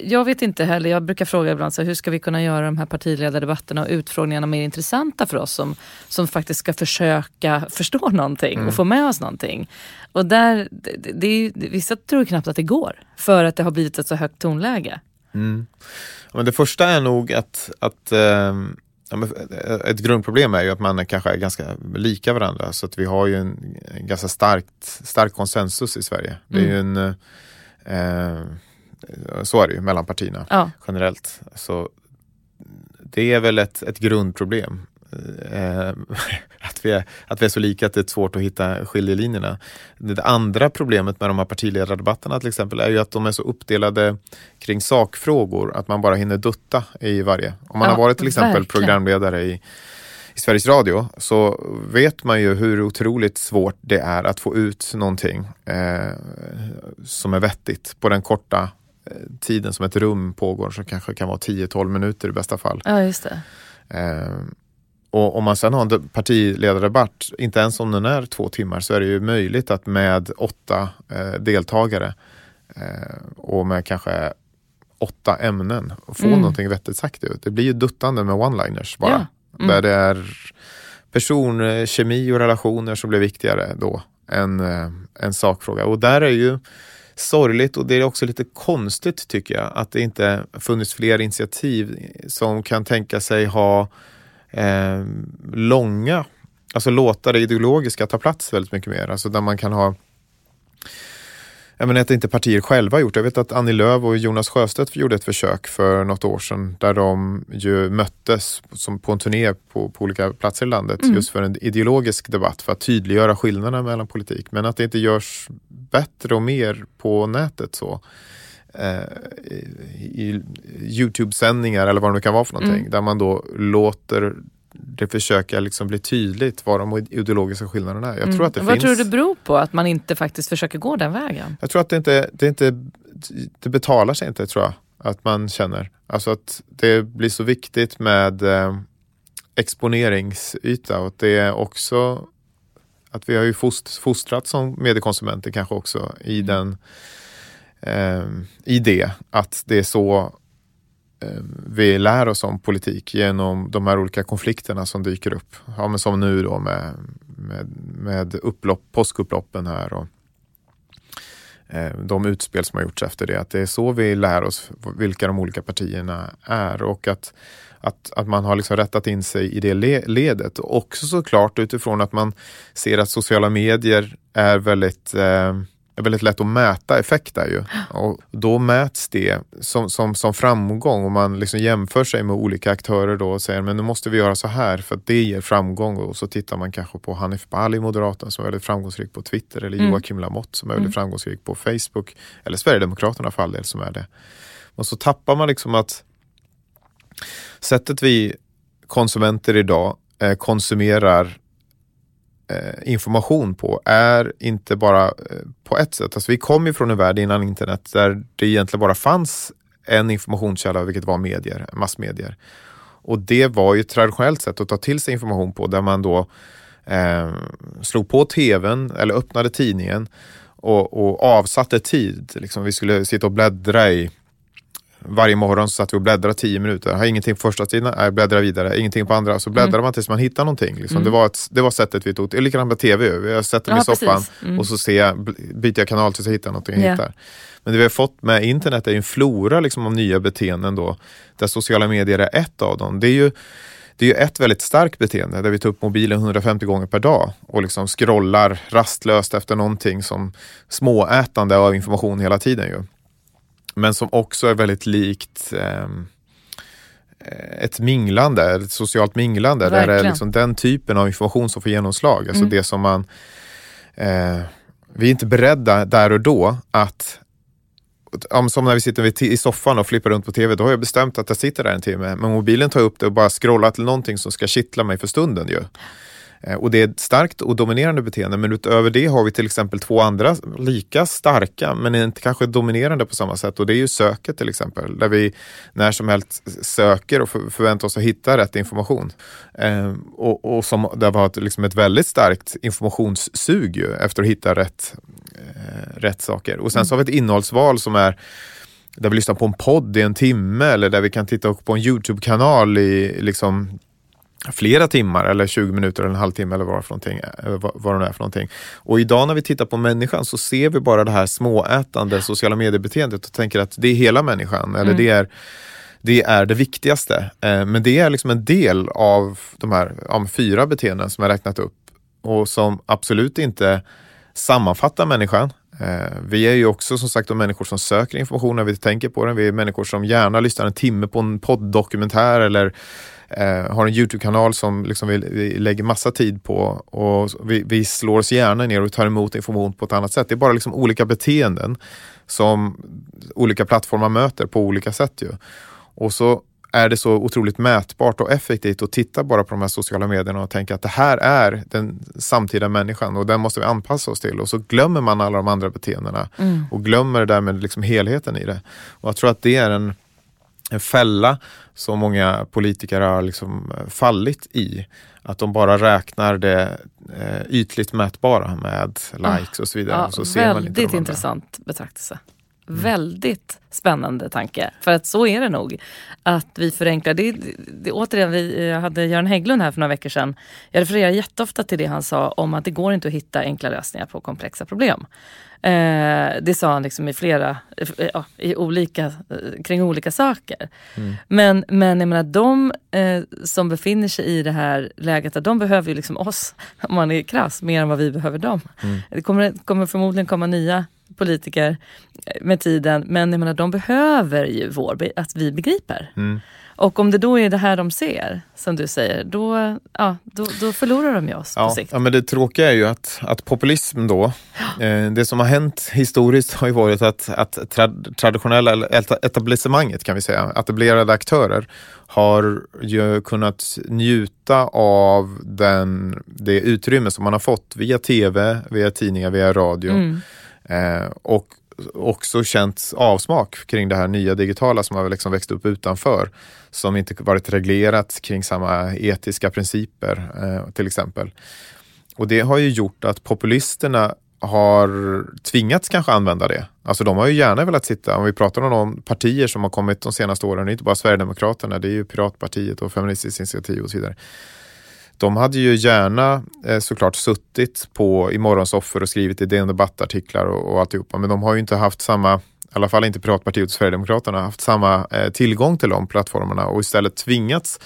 jag vet inte heller, jag brukar fråga ibland så här, hur ska vi kunna göra de här partiledardebatterna och utfrågningarna mer intressanta för oss som, som faktiskt ska försöka förstå någonting Mm. och få med oss någonting. Och där, det, det, det, vissa tror knappt att det går för att det har blivit ett så högt tonläge. Mm. Men det första är nog att, att men ett grundproblem är ju att man kanske är ganska lika varandra så att vi har ju en, en ganska starkt, stark konsensus i Sverige. Det är ju en, eh, så är det ju mellan partierna Ja, generellt. Så det är väl ett, ett grundproblem. Eh, att, vi är, att vi är så lika att det är svårt att hitta skiljelinjerna. Det andra problemet med de här partiledardebatterna till exempel är ju att de är så uppdelade kring sakfrågor att man bara hinner dutta i varje. Om man Ja, har varit till exempel verkligen. programledare i, i Sveriges Radio så vet man ju hur otroligt svårt det är att få ut någonting eh, som är vettigt på den korta eh, tiden som ett rum pågår som kanske kan vara 10-12 minuter i bästa fall. ja just det. Eh, och om man sen har en de- partiledardebatt, inte ens om den är två timmar, så är det ju möjligt att med åtta eh, deltagare eh, och med kanske åtta ämnen få Mm. någonting vettigt sagt. Ju. Det blir ju duttande med one-liners bara. Ja. Mm. Där det är person, eh, och relationer som blir viktigare då än en sakfråga. Och där är ju sorgligt och det är också lite konstigt tycker jag att det inte funnits fler initiativ som kan tänka sig ha eh, långa, alltså låta det ideologiska ta plats väldigt mycket mer. Alltså där man kan ha jag menar att inte partier själva gjort. Jag vet att Annie Lööf och Jonas Sjöstedt gjorde ett försök för något år sedan där de ju möttes som på en turné på, på olika platser i landet mm. just för en ideologisk debatt för att tydliggöra skillnaderna mellan politik. Men att det inte görs bättre och mer på nätet så. Eh, i Youtube-sändningar eller vad det nu kan vara för någonting. Mm. Där man då låter det försöka liksom bli tydligt vad de ideologiska skillnaderna är. Jag mm. tror att det vad finns... tror du det beror på att man inte faktiskt försöker gå den vägen? Jag tror att det inte, det inte det betalar sig inte tror jag. Att man känner. Alltså att det blir så viktigt med eh, exponeringsyta och det är också att vi har ju fost, fostrat som mediekonsumenter kanske också i mm. den eh, i det att det är så Eh, vi lär oss om politik genom de här olika konflikterna som dyker upp. Ja, men som nu då med, med, med upplopp, påskupploppen här och eh, de utspel som har gjorts efter det. Att det är så vi lär oss vilka de olika partierna är och att, att, att man har liksom rättat in sig i det ledet. Också såklart utifrån att man ser att sociala medier är väldigt eh, är väldigt lätt att mäta effekt där ju. Och då mäts det som, som, som framgång och man liksom jämför sig med olika aktörer då och säger men nu måste vi göra så här för att det ger framgång. Och så tittar man kanske på Hanif Bali, Moderaterna, som är väldigt framgångsrik på Twitter eller mm. Joakim Lamotte som är väldigt mm. framgångsrik på Facebook. Eller Sverigedemokraterna för all del som är det. Och så tappar man liksom att sättet vi konsumenter idag eh, konsumerar Eh, information på är inte bara eh, på ett sätt. Alltså vi kom ju från en värld innan internet där det egentligen bara fanns en informationskälla, vilket var medier, massmedier. Och det var ju ett traditionellt sätt att ta till sig information på där man då eh, slog på tvn eller öppnade tidningen och, och avsatte tid. Liksom vi skulle sitta och bläddra i varje morgon så satt vi och bläddrade tio minuter. Har ingenting på första sidan, nej, bläddra vidare. Ingenting på andra. Så bläddrar mm. man tills man hittar någonting. Liksom. Mm. Det, var ett, det var sättet vi tog. Det är likadant med tv. Jag sätter mig i soffan mm. och så ser jag, byter jag kanal tills jag hittar någonting jag yeah. hittar. Men det vi har fått med internet är en flora liksom, av nya beteenden då. Där sociala medier är ett av dem. Det är ju det är ett väldigt starkt beteende där vi tar upp mobilen 150 gånger per dag och liksom scrollar rastlöst efter någonting som småätande av information hela tiden. Ju. Men som också är väldigt likt ehm, eh, ett minglande, ett socialt minglande. Verkligen. Där det är liksom den typen av information som får genomslag. Alltså mm. det som man... Eh, vi är inte beredda där och då att som när vi sitter i soffan och flippar runt på TV, då har jag bestämt att jag sitter där en timme. Men mobilen tar upp det och bara scrollar till någonting som ska kittla mig för stunden. Ju. Eh, och det är ett starkt och dominerande beteende men utöver det har vi till exempel två andra lika starka men inte kanske dominerande på samma sätt och det är ju söket till exempel där vi när som helst söker och förväntar oss att hitta rätt information. Eh, och, och som det har varit liksom ett väldigt starkt informationssug ju, efter att hitta rätt, eh, rätt saker. Och sen så har vi ett innehållsval som är där vi lyssnar på en podd i en timme eller där vi kan titta på en Youtube-kanal i liksom flera timmar eller 20 minuter eller en halvtimme eller vad, för någonting, vad det är för någonting. Och idag när vi tittar på människan så ser vi bara det här småätande sociala mediebeteendet och tänker att det är hela människan eller mm. det är det är det viktigaste. Eh, men det är liksom en del av de här ja, fyra beteenden som jag räknat upp och som absolut inte sammanfattar människan. Eh, vi är ju också som sagt de människor som söker information när vi tänker på den. Vi är människor som gärna lyssnar en timme på en podddokumentär eller eh, har en Youtube-kanal som liksom vi, vi, lägger massa tid på och vi, vi, slår oss gärna ner och tar emot information på ett annat sätt. Det är bara liksom olika beteenden som olika plattformar möter på olika sätt. Ju. Och så är det så otroligt mätbart och effektivt att titta bara på de här sociala medierna och tänka att det här är den samtida människan och den måste vi anpassa oss till. Och så glömmer man alla de andra beteendena mm. och glömmer därmed liksom helheten i det. Och jag tror att det är en, en fälla som många politiker har liksom eh, fallit i. Att de bara räknar det eh, ytligt mätbara med likes och så vidare. Ja, och så väldigt man inte intressant betraktelse. Mm. Väldigt spännande tanke. För att så är det nog. Att vi förenklar. Det, det, det, återigen, vi jag hade Göran Hägglund här för några veckor sedan. Jag refererar jätteofta till det han sa om att det går inte att hitta enkla lösningar på komplexa problem. Eh, det sa han liksom i flera, ja, i olika, eh, kring olika saker. Mm. Men, men jag menar, de eh, som befinner sig i det här läget, de behöver ju liksom oss, om man är krass, mer än vad vi behöver dem. Mm. Det kommer, kommer förmodligen komma nya politiker eh, med tiden, men jag menar, de behöver ju vår, att vi begriper. Mm. Och om det då är det här de ser, som du säger, då, ja, då, då förlorar de ju oss ja, på sikt. Ja, men det tråkiga är ju att, att populism då, eh, det som har hänt historiskt har ju varit att, att trad, traditionella, etablissemanget kan vi säga, etablerade aktörer har ju kunnat njuta av den, det utrymme som man har fått via tv, via tidningar, via radio. Mm. Eh, och också känt avsmak kring det här nya digitala som har liksom växt upp utanför. Som inte varit reglerat kring samma etiska principer eh, till exempel. Och det har ju gjort att populisterna har tvingats kanske använda det. Alltså de har ju gärna velat sitta, om vi pratar om de partier som har kommit de senaste åren, det är inte bara Sverigedemokraterna, det är ju Piratpartiet och Feministiskt initiativ och så vidare de hade ju gärna eh, såklart suttit på i morgonsoffer och skrivit i DN debattartiklar och, och alltihopa, men de har ju inte haft samma i alla fall inte Piratpartiet och Sverigedemokraterna, haft samma eh, tillgång till de plattformarna och istället tvingats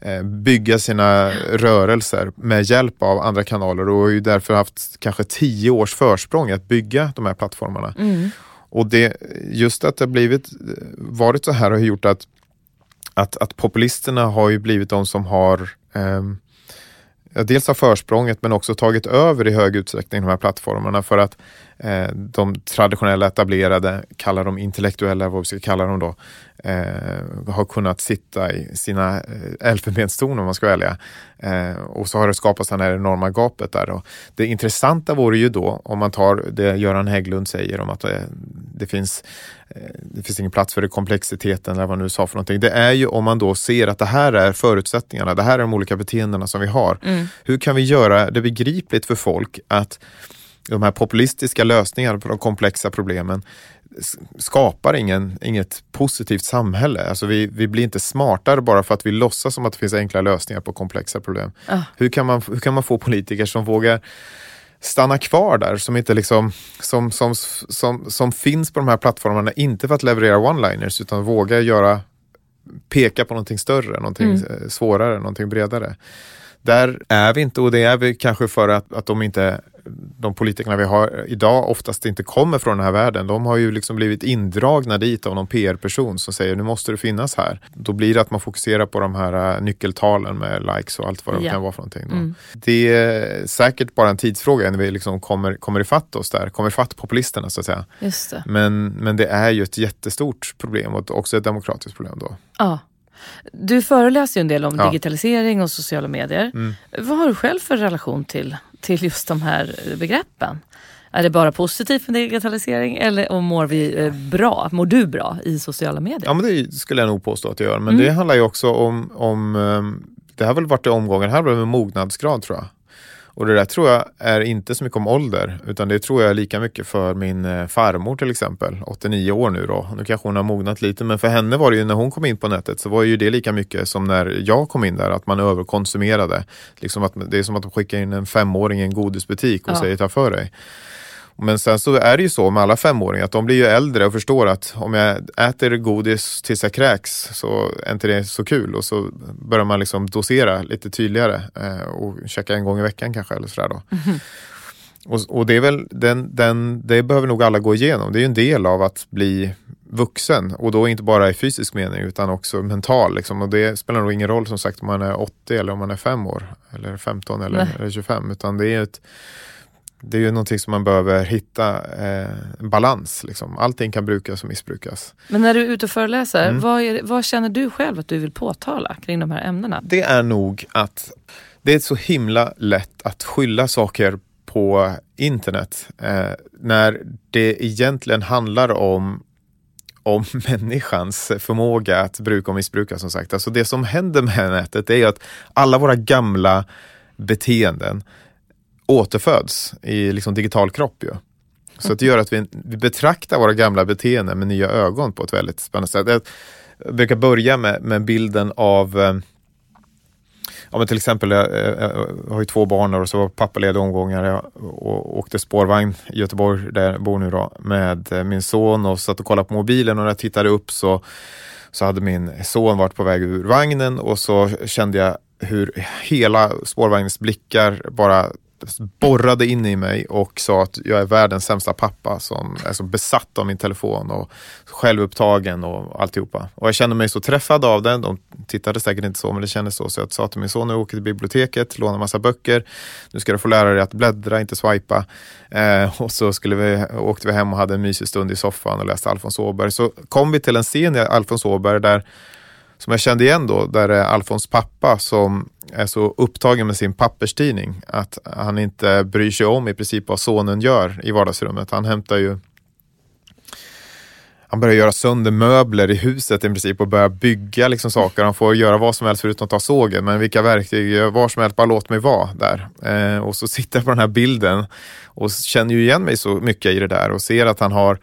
eh, bygga sina rörelser med hjälp av andra kanaler och har ju därför haft kanske tio års försprång att bygga de här plattformarna. Mm. Och det, just att det blivit, varit så här har gjort att, att, att populisterna har ju blivit de som har um, dels har försprånget men också tagit över i hög utsträckning de här plattformarna för att eh, de traditionella etablerade, kallar de intellektuella, vad vi ska kalla dem då, eh, har kunnat sitta i sina eh, elfenbenstorn om man ska välja. Eh, och så har det skapats det här enorma gapet där. Och det intressanta vore ju då om man tar det Göran Hägglund säger om att eh, det finns eh, det finns ingen plats för komplexiteten eller vad nu sa för någonting. Det är ju om man då ser att det här är förutsättningarna, det här är de olika beteendena som vi har. Mm. Hur kan vi göra det begripligt för folk att de här populistiska lösningarna på de komplexa problemen skapar ingen, inget positivt samhälle. Alltså vi, vi blir inte smartare bara för att vi låtsas som att det finns enkla lösningar på komplexa problem. Uh. Hur, kan man, hur kan man få politiker som vågar stanna kvar där, som, inte liksom, som, som, som, som finns på de här plattformarna, inte för att leverera one-liners utan våga göra, peka på någonting större, någonting mm. svårare, någonting bredare. Där är vi inte och det är vi kanske för att, att de inte de politikerna vi har idag oftast inte kommer från den här världen. De har ju liksom blivit indragna dit av någon PR-person som säger nu måste du finnas här. Då blir det att man fokuserar på de här äh, nyckeltalen med likes och allt vad det yeah. kan vara för någonting. Mm. Det är säkert bara en tidsfråga när vi liksom kommer, kommer ifatt oss där, kommer ifatt populisterna så att säga. Men, men det är ju ett jättestort problem och också ett demokratiskt problem då. Ja. Du föreläser ju en del om ja. digitalisering och sociala medier. Mm. Vad har du själv för relation till, till just de här begreppen? Är det bara positivt med digitalisering eller och mår vi eh, bra? Mår du bra i sociala medier? Ja, men det skulle jag nog påstå att jag gör. Men mm. det handlar ju också om, om ehm, det har väl varit i omgången, här var med mognadsgrad tror jag. Och det där tror jag är inte så mycket om ålder, utan det tror jag är lika mycket för min eh, farmor till exempel, 89 år nu då. Nu kanske hon har mognat lite, men för henne var det ju när hon kom in på nätet så var ju det lika mycket som när jag kom in där, att man överkonsumerade. Liksom att, det är som att skicka in en femåring i en godisbutik och ja. säger ta för dig. Men sen så är det ju så med alla femåringar att de blir ju äldre och förstår att om jag äter godis tills jag kräks så är inte det så kul och så börjar man liksom dosera lite tydligare eh, och käka en gång i veckan kanske eller sådär då. Mm. Och, och, det är väl den, den, det behöver nog alla gå igenom. Det är ju en del av att bli vuxen och då inte bara i fysisk mening utan också mental. Liksom. Och det spelar nog ingen roll som sagt om man är 80 eller om man är 5 år eller 15 eller, eller 25 utan det är ett det är ju någonting som man behöver hitta eh, balans. Liksom. Allting kan brukas och missbrukas. Men när du är ute och föreläser, mm. vad, är, vad, känner du själv att du vill påtala kring de här ämnena? Det är nog att det är så himla lätt att skylla saker på internet eh, när det egentligen handlar om om människans förmåga att bruka och missbruka som sagt. Alltså det som händer med nätet är att alla våra gamla beteenden återföds i liksom digital kropp. Ju. Så det gör att vi, vi betraktar våra gamla beteenden med nya ögon på ett väldigt spännande sätt. Jag brukar börja med, med bilden av eh, Ja, men till exempel, jag, jag har ju två barn och så var pappaledig omgångar. Jag och åkte spårvagn i Göteborg, där jag bor nu då, med min son och satt och kollade på mobilen och när jag tittade upp så, så hade min son varit på väg ur vagnen och så kände jag hur hela spårvagnens blickar bara borrade in i mig och sa att jag är världens sämsta pappa som är så besatt av min telefon och självupptagen och alltihopa. Och jag kände mig så träffad av den, De tittade säkert inte så, men det kändes så. Så jag sa till min son, nu åker till biblioteket, lånar massa böcker. Nu ska du få lära dig att bläddra, inte swipa. Eh, och så skulle vi, åkte vi hem och hade en mysig stund i soffan och läste Alfons Åberg. Så kom vi till en scen i Alfons Åberg där som jag kände igen då, där är Alfons pappa som är så upptagen med sin papperstidning att han inte bryr sig om i princip vad sonen gör i vardagsrummet. Han hämtar ju han börjar göra sönder möbler i huset i princip och börjar bygga liksom saker. Han får göra vad som helst förutom att ta sågen. Men vilka verktyg, var som helst, bara låt mig vara där. Eh, och så sitter jag på den här bilden och känner ju igen mig så mycket i det där och ser att han har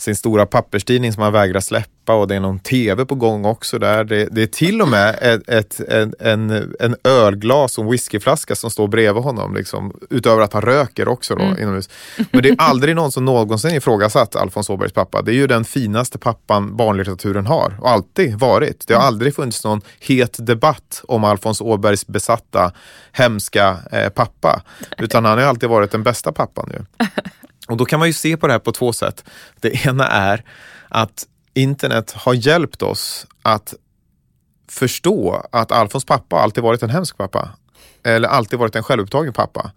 sin stora papperstidning som han vägrar släppa och det är någon tv på gång också där. Det, det är till och med ett, ett, en, en, en ölglas och en whiskyflaska som står bredvid honom, liksom, utöver att han röker också då, mm. inomhus. Men det är aldrig någon som någonsin ifrågasatt Alfons Åbergs pappa. Det är ju den finaste pappan barnlitteraturen har och alltid varit. Det har mm. aldrig funnits någon het debatt om Alfons Åbergs besatta, hemska eh, pappa. Utan han har alltid varit den bästa pappan ju. Och då kan man ju se på det här på två sätt. Det ena är att internet har hjälpt oss att förstå att Alfons pappa alltid varit en hemsk pappa. Eller alltid varit en självupptagen pappa.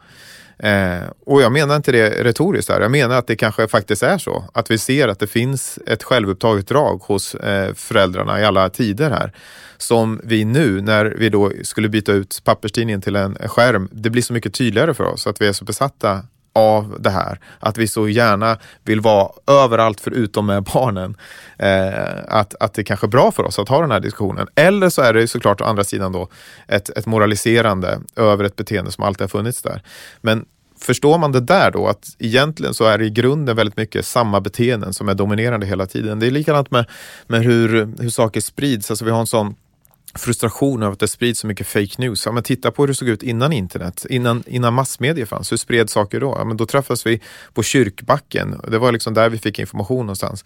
Eh, och jag menar inte det retoriskt här. Jag menar att det kanske faktiskt är så. Att vi ser att det finns ett självupptaget drag hos eh, föräldrarna i alla tider här. Som vi nu, när vi då skulle byta ut papperstidningen till en skärm, det blir så mycket tydligare för oss att vi är så besatta av det här. Att vi så gärna vill vara överallt förutom med barnen. Eh, att, att det kanske är bra för oss att ha den här diskussionen. Eller så är det såklart å andra sidan då ett, ett moraliserande över ett beteende som alltid har funnits där. Men förstår man det där då, att egentligen så är det i grunden väldigt mycket samma beteenden som är dominerande hela tiden. Det är likadant med, med hur, hur saker sprids. Alltså vi har en sån frustration över att det sprids så mycket fake news. Ja, men titta på hur det såg ut innan internet, innan, innan massmedia fanns. Hur spred saker då? Ja, men då träffades vi på kyrkbacken. Det var liksom där vi fick information någonstans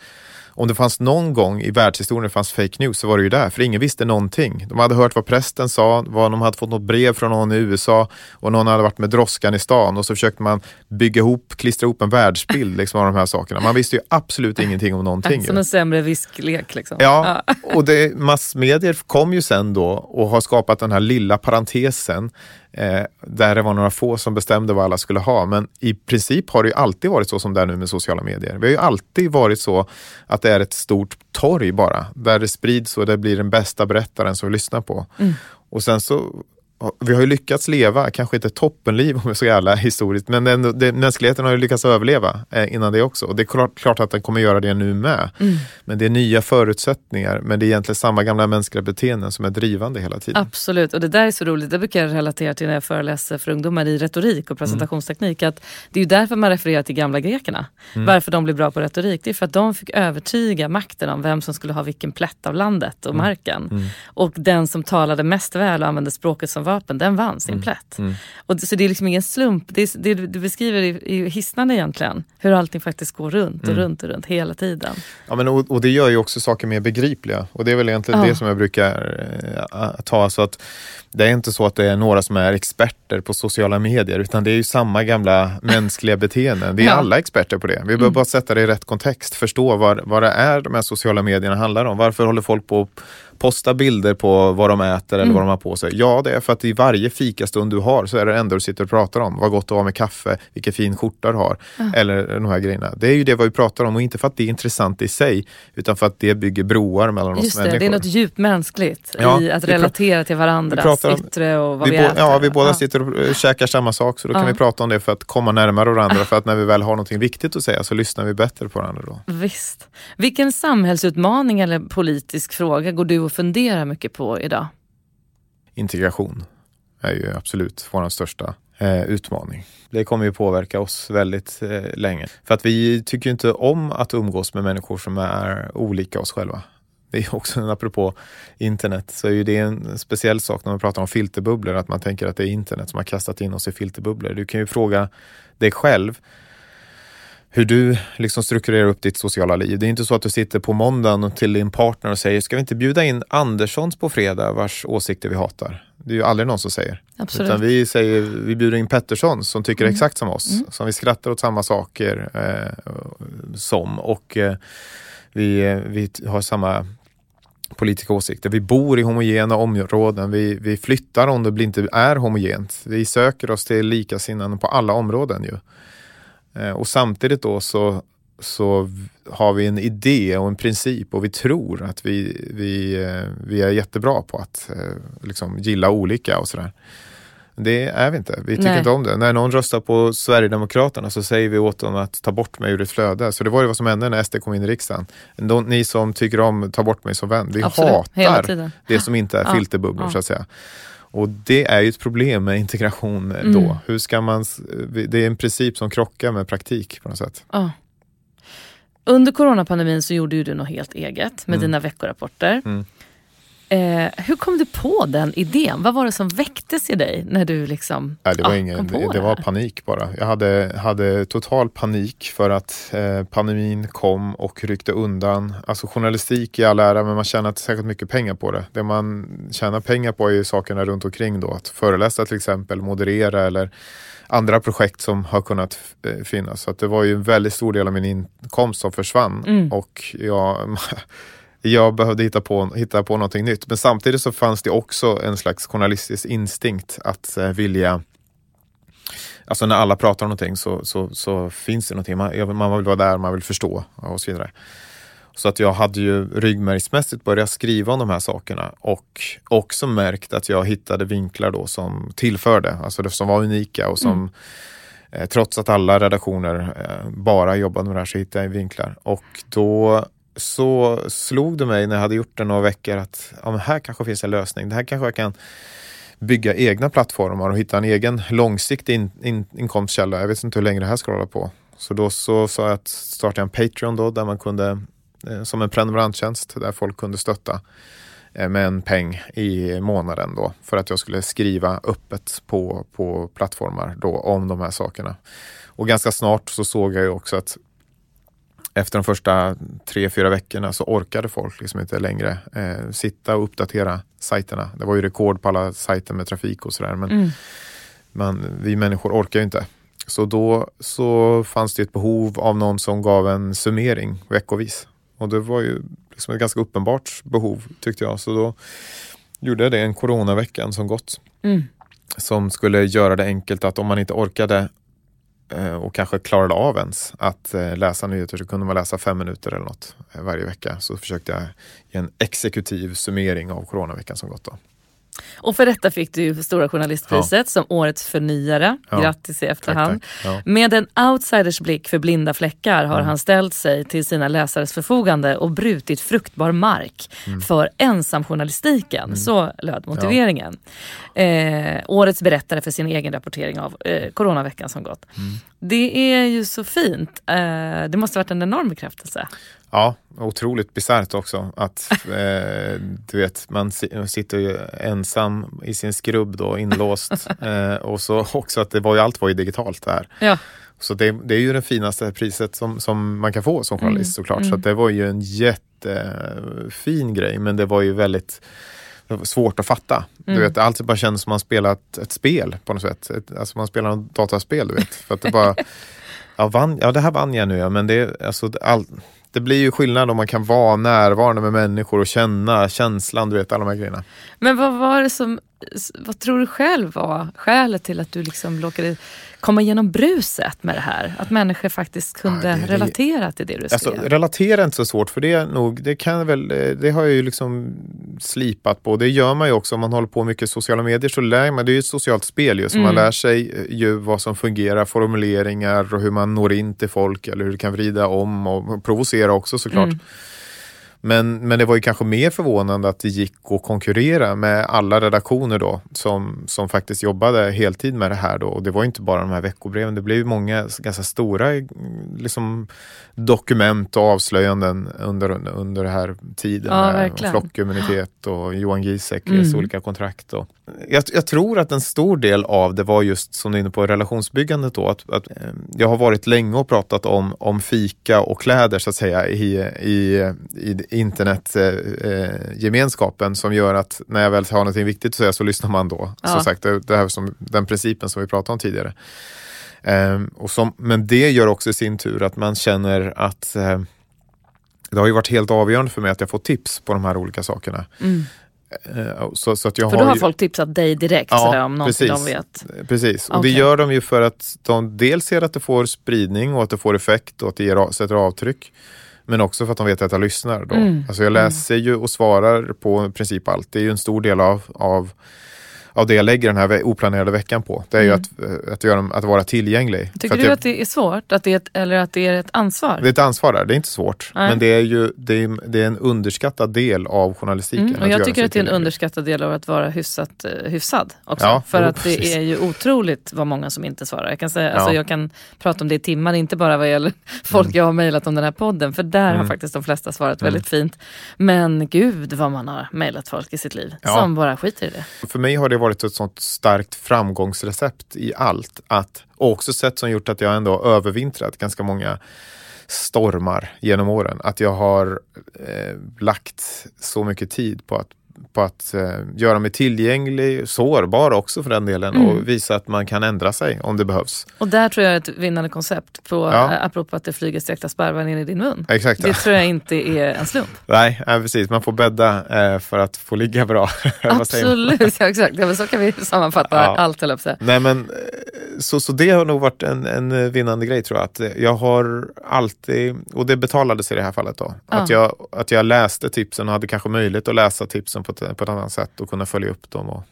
om det fanns någon gång i världshistorien det fanns fake news så var det ju där, för ingen visste någonting. De hade hört vad prästen sa, vad de hade fått något brev från någon i USA och någon hade varit med droskan i stan och så försökte man bygga ihop, klistra ihop en världsbild liksom, av de här sakerna. Man visste ju absolut ingenting om någonting. Som en sämre visklek. Liksom. Ja, och det, massmedier kom ju sen då och har skapat den här lilla parentesen eh, där det var några få som bestämde vad alla skulle ha. Men i princip har det ju alltid varit så som det är nu med sociala medier. Vi har ju alltid varit så att det är ett stort torg bara, där det sprids och det blir den bästa berättaren som vi lyssnar på. Mm. Och sen så vi har ju lyckats leva, kanske inte toppenliv om vi ska alla historiskt, men den, den, mänskligheten har ju lyckats överleva eh, innan det också. Och det är klart, klart, att den kommer göra det nu med. Mm. Men det är nya förutsättningar, men det är egentligen samma gamla mänskliga beteenden som är drivande hela tiden. Absolut, och det där är så roligt. Det brukar jag relatera till när jag föreläser för ungdomar i retorik och presentationsteknik. Mm. Att det är ju därför man refererar till gamla grekerna. Mm. Varför de blir bra på retorik, det är för att de fick övertyga makten om vem som skulle ha vilken plätt av landet och mm. marken. Mm. Och den som talade mest väl och använde språket som vapen, den vann sin mm. plätt. Mm. Och, så det är liksom ingen slump. Det, det du beskriver är ju hisnande egentligen. Hur allting faktiskt går runt och mm. runt och runt hela tiden. Ja, men, och, och, det gör ju också saker mer begripliga. Och det är väl egentligen ja. det som jag brukar äh, ta. Så att det är inte så att det är några som är experter på sociala medier utan det är ju samma gamla mänskliga beteenden. Vi är ja. alla experter på det. Vi behöver mm. bara sätta det i rätt kontext, förstå vad, vad det är de här sociala medierna handlar om. Varför håller folk på posta bilder på vad de äter eller mm. vad de har på sig. Ja, det är för att i varje fikastund du har så är det det enda du sitter och pratar om. Vad gott det var med kaffe, vilken fin skjorta du har. Mm. Eller de här grejerna. Det är ju det vi pratar om och inte för att det är intressant i sig utan för att det bygger broar mellan Just oss det, människor. Det är något djupt mänskligt ja, i att relatera till varandras om, yttre och vad vi, vi äter. Ja, vi båda ja. sitter och käkar samma sak så då kan vi prata om det för att komma närmare varandra. För att när vi väl har något viktigt att säga så lyssnar vi bättre på varandra då. Visst. Vilken samhällsutmaning eller politisk fråga går du och funderar mycket på idag? Integration är ju absolut vår största eh, utmaning. Det kommer ju påverka oss väldigt eh, länge. För att vi tycker inte om att umgås med människor som är olika oss själva. Det är också, apropå internet, så är ju det en speciell sak när man pratar om filterbubblor, att man tänker att det är internet som har kastat in oss i filterbubblor. Du kan ju fråga dig själv hur du liksom strukturerar upp ditt sociala liv. Det är inte så att du sitter på måndagen till din partner och säger, ska vi inte bjuda in Anderssons på fredag vars åsikter vi hatar? Det är ju aldrig någon som säger. Absolut. Utan vi säger, vi bjuder in Pettersson som tycker Mm. exakt som oss, Mm. som vi skrattar åt samma saker eh, som och eh, vi, eh, vi har samma politiska åsikter. Vi bor i homogena områden, vi, vi flyttar om det inte är homogent. Vi söker oss till likasinnande på alla områden ju. Eh, och samtidigt då så, så har vi en idé och en princip och vi tror att vi, vi, eh, vi är jättebra på att eh, liksom gilla olika och sådär. Det är vi inte. Vi tycker Nej. inte om det. När någon röstar på Sverigedemokraterna så säger vi åt dem att ta bort mig ur ett flöde. Så det var ju vad som hände när SD kom in i riksdagen. De, ni som tycker om ta bort mig som vän, vi Absolut, hatar det som inte är Ja, filterbubblor ja. så att säga. Och det är ju ett problem med integration eh, då. Mm. Hur ska man, det är en princip som krockar med praktik på något sätt. Ja. Under coronapandemin så gjorde ju du något helt eget med Mm. dina veckorapporter. Mm. Eh, hur kom du på den idén? Vad var det som väcktes i dig när du liksom Nej, det var, ja, ingen, kom på det, det var panik bara. Jag hade, hade total panik för att eh, pandemin kom och ryckte undan. Alltså journalistik i all ära, men man tjänar inte särskilt mycket pengar på det. Det man tjänar pengar på är ju sakerna runt omkring då. Att föreläsa till exempel, moderera eller andra projekt som har kunnat eh, finnas. Så att det var ju en väldigt stor del av min inkomst som försvann. Mm. Och jag, jag behövde hitta på, hitta på någonting nytt. Men samtidigt så fanns det också en slags journalistisk instinkt att eh, vilja Alltså när alla pratar om någonting så, så, så finns det någonting. Man, man vill vara där, man vill förstå och så vidare. Så att jag hade ju ryggmärgsmässigt börjat skriva om de här sakerna och också märkt att jag hittade vinklar då som tillförde, alltså det som var unika och som eh, trots att alla redaktioner eh, bara jobbade med det här så hittade jag vinklar. Och då så slog det mig när jag hade gjort det några veckor att ja, men här kanske finns en lösning. Det här kanske jag kan bygga egna plattformar och hitta en egen långsiktig in, in, inkomstkälla. Jag vet inte hur länge det här ska hålla på. Så då så sa jag att starta en Patreon då där man kunde eh, som en prenumeranttjänst där folk kunde stötta eh, med en peng i månaden då för att jag skulle skriva öppet på, på plattformar då om de här sakerna. Och ganska snart så såg jag ju också att efter de första tre, fyra veckorna så orkade folk liksom inte längre eh, sitta och uppdatera sajterna. Det var ju rekord på alla sajter med trafik och sådär. Men Mm. man, vi människor orkar ju inte. Så då så fanns det ett behov av någon som gav en summering veckovis. Och det var ju liksom ett ganska uppenbart behov tyckte jag. Så då gjorde jag det en coronaveckan som gått. Mm. Som skulle göra det enkelt att om man inte orkade Eh, och kanske klarade av ens att eh, läsa nyheter så kunde man läsa fem minuter eller något eh, varje vecka. Så försökte jag ge en exekutiv summering av coronaveckan som gått. Då. Och för detta fick du Stora Journalistpriset som årets förnyare. Ja. Grattis i Tack, efterhand. tack. Ja. Med en outsiders blick för blinda fläckar har Mm. han ställt sig till sina läsares förfogande och brutit fruktbar mark Mm. för ensamjournalistiken. Så löd motiveringen. Eh, årets berättare för sin egen rapportering av eh, coronaveckan som gått. Mm. Det är ju så fint. Eh, det måste varit en enorm bekräftelse. Ja, otroligt bisarrt också att eh, du vet, man si- sitter ju ensam i sin skrubb då inlåst eh, och så också att det var ju allt var ju digitalt där. Ja. Så det, det är ju det finaste priset som, som man kan få som journalist såklart. Så att det var ju en jättefin grej men det var ju väldigt svårt att fatta. Du vet, allt bara kändes som man spelat ett spel på något sätt. Ett, alltså man spelar något dataspel du vet. För att det bara, ja, vann, ja det här vann jag nu ja, men det, alltså, det- all, det blir ju skillnad om man kan vara närvarande med människor och känna känslan, du vet alla de här grejerna. Men vad var det som, vad tror du själv var skälet till att du liksom råkade komma igenom bruset med det här? Att människor faktiskt kunde Ja, det- relatera till det du Alltså, skrev? relatera är inte så svårt för det är nog, det kan väl, eh, det har jag ju liksom slipat på. Det gör man ju också om man håller på mycket sociala medier så lär man, det är ju ett socialt spel ju, så man Mm. lär sig eh, ju vad som fungerar, formuleringar och hur man når in till folk eller hur du kan vrida om och provocera också såklart. Mm. Men, men det var ju kanske mer förvånande att det gick att konkurrera med alla redaktioner då som, som faktiskt jobbade heltid med det här då. Och det var inte bara de här veckobreven, det blev många ganska stora liksom, dokument och avslöjanden under, under den här tiden Ja, med flockimmunitet och Johan Giesecks Mm. olika kontrakt. Och jag, jag tror att en stor del av det var just som du är inne på relationsbyggandet då. Att, att, eh, jag har varit länge och pratat om, om fika och kläder så att säga i, i, i internetgemenskapen som gör att när jag väl har någonting viktigt att säga så lyssnar man då. Ja. Som sagt, det, det här som, den principen som vi pratade om tidigare. Ehm, och som, men det gör också i sin tur att man känner att eh, det har ju varit helt avgörande för mig att jag får tips på de här olika sakerna. Mm. Eh, Så, så att jag För då har ju, folk tipsat dig direkt Ja, sådär, om någonting precis. de vet. Precis, och Okej. det gör de ju för att de dels ser att det får spridning och att det får effekt och att det ger, sätter avtryck. Men också för att de vet att jag lyssnar. Då. Mm. Alltså jag läser ju och svarar på i princip allt. Det är ju en stor del av, av, av det jag lägger den här oplanerade veckan på. Det är ju Mm. att, eh, att, göra, att vara tillgänglig. Tycker att du jag, att det är svårt? Att det är ett, eller att det är ett ansvar? det är ett ansvar där, det är inte svårt. Nej. Men det är ju det är, det är en underskattad del av journalistiken. Mm, och jag tycker att det är en underskattad del av att vara hyfsat, eh, hyfsad också. Ja, För jo, att det precis. är ju otroligt vad många som inte svarar. Jag kan, säga, alltså Ja. jag kan prata om det i timmar, inte bara vad gäller folk Mm. jag har mejlat om den här podden. För där har Mm. faktiskt de flesta svarat Mm. väldigt fint. Men gud vad man har mejlat folk i sitt liv Ja. som bara skiter i det. För mig har det varit ett sånt starkt framgångsrecept i allt. Att, och också sätt som gjort att jag ändå har övervintrat ganska många stormar genom åren. Att jag har eh, lagt så mycket tid på att, på att eh, göra mig tillgänglig, sårbar också för den delen Mm. och visa att man kan ändra sig om det behövs. Och där tror jag är ett vinnande koncept, på, Ja. ja. apropå att det flyger stekta sparvar in i din mun. Exakt. Det tror jag inte är en slump. Nej, nej, precis. Man får bädda eh, för att få ligga bra. Absolut, ja, exakt. Ja, men så kan vi sammanfatta Ja. allt höll. Nej men eh, så, så det har nog varit en, en vinnande grej tror jag. Att eh, jag har alltid, och det betalades i det här fallet då, Ja. att, jag, att jag läste tipsen och hade kanske möjlighet att läsa tipsen på ett, på ett annat sätt och kunna följa upp dem. Och,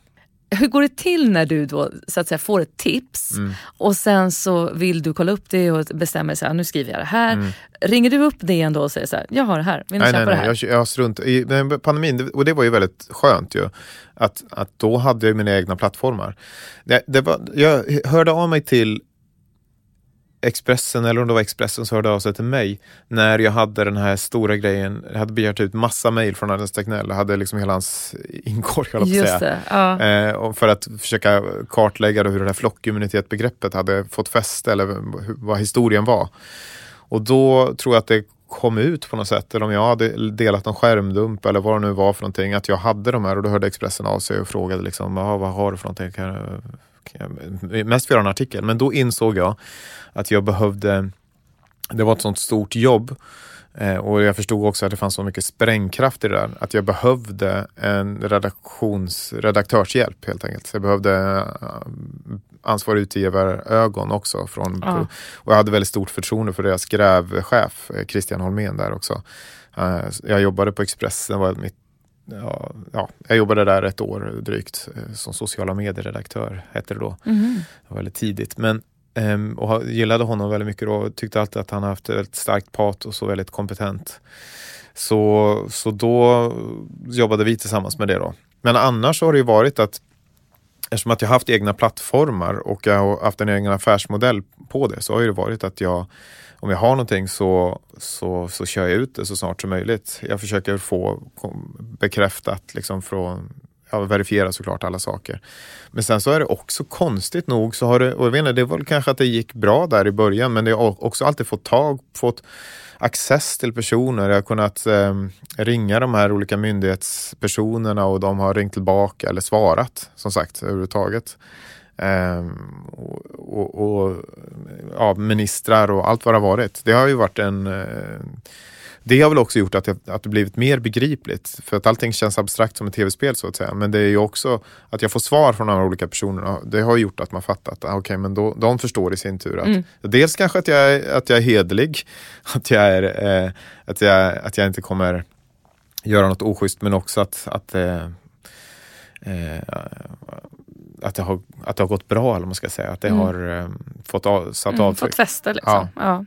Hur går det till när du då så att säga, får ett tips Mm. och sen så vill du kolla upp det och bestämmer sig, nu skriver jag det här. Mm. Ringer du upp det ändå och säger så här, jag har det här, vill ni nej, köpa nej, det nej, här? jag, jag har strunt i pandemin, och det var ju väldigt skönt ju. Att, att då hade jag mina egna plattformar. Det, det var, jag hörde av mig till Expressen, eller om det var Expressen som hörde av sig till mig när jag hade den här stora grejen. Jag hade begärt ut massa mejl från Anders Tegnell. Jag hade liksom hela hans inkorg, jag på att Just säga. det, ja. Eh, för att försöka kartlägga hur det här flockimmunitetbegreppet hade fått fäste eller vad historien var. Och då tror jag att det kom ut på något sätt, eller om jag hade delat någon skärmdump eller vad det nu var för någonting, att jag hade de här och då hörde Expressen av sig och frågade liksom, "Jaha, vad har du för någonting? Jag, mest för att göra en artikel, men då insåg jag att jag behövde, det var ett sånt stort jobb Eh, och jag förstod också att det fanns så mycket sprängkraft i det där. Att jag behövde en redaktions, redaktörshjälp helt enkelt. Så jag behövde uh, ansvarig utgivarögon också. Från, Ja. Och jag hade väldigt stort förtroende för deras grävchef eh, Christian Holmén där också. Eh, jag jobbade på Expressen, var mitt Ja, ja, jag jobbade där ett år drygt eh, som sociala medieredaktör, hette det då. Mhm. Det var väldigt tidigt. Men, ehm, och gillade honom väldigt mycket då. Tyckte alltid att han har haft ett starkt patos och väldigt kompetent. Så, så då jobbade vi tillsammans med det då. Men annars har det ju varit att eftersom att jag haft egna plattformar och jag har haft en egen affärsmodell på det så har det varit att jag om jag har någonting så, så, så kör jag ut det så snart som möjligt. Jag försöker få bekräftat liksom från ja, verifiera såklart alla saker. Men sen så är det också konstigt nog så har det, och jag vet inte, det var väl kanske att det gick bra där i början men det har också alltid fått tag, fått access till personer. Jag har kunnat eh, ringa de här olika myndighetspersonerna och de har ringt tillbaka eller svarat som sagt överhuvudtaget. Ehm, och, och, och ja, ministrar och allt vad det har varit. Det har ju varit en eh, det har väl också gjort att, jag, att det blivit mer begripligt. För att allting känns abstrakt som ett tv-spel så att säga. Men det är ju också att jag får svar från de här olika personerna. Det har gjort att man fattat att okay, men då, de förstår i sin tur att Mm. dels kanske att jag, är, att jag är hederlig. Att jag, är, eh, att, jag, att jag inte kommer göra något oschysst men också att, att eh, eh, att det, har, att det har gått bra, eller man ska säga. Att det Mm. har eh, fått av, satt Mm, avtryck. fått fäste liksom. Ja.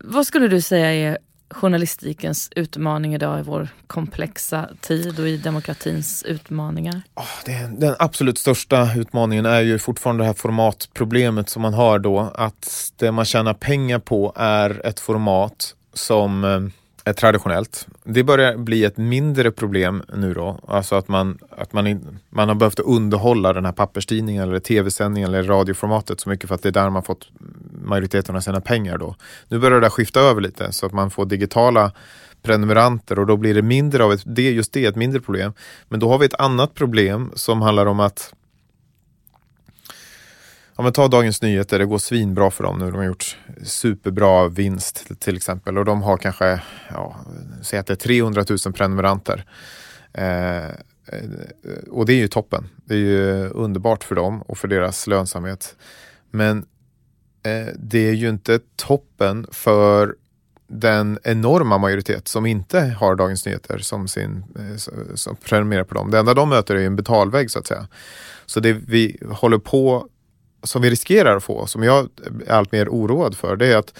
Vad skulle du säga är journalistikens utmaning idag i vår komplexa tid och i demokratins utmaningar? Oh, det, den absolut största utmaningen är ju fortfarande det här formatproblemet som man har då. Att det man tjänar pengar på är ett format som eh, traditionellt. Det börjar bli ett mindre problem nu då. Alltså att man, att man, in, man har behövt underhålla den här papperstidningen eller tv-sändningen eller radioformatet så mycket för att det är där man fått majoriteten av sina pengar då. Nu börjar det skifta över lite så att man får digitala prenumeranter och då blir det mindre av ett, det, just det ett mindre problem. Men då har vi ett annat problem som handlar om att Ja, men ta Dagens Nyheter, det går svinbra för dem nu. De har gjort superbra vinst till exempel och de har kanske, ja, säg att det är 300 000 prenumeranter. Eh, och det är ju toppen. Det är ju underbart för dem och för deras lönsamhet. Men eh, det är ju inte toppen för den enorma majoritet som inte har Dagens Nyheter som sin, eh, som prenumererar på dem. Det enda de möter är en betalvägg så att säga. Så det vi håller på som vi riskerar att få, som jag är allt mer oroad för, det är att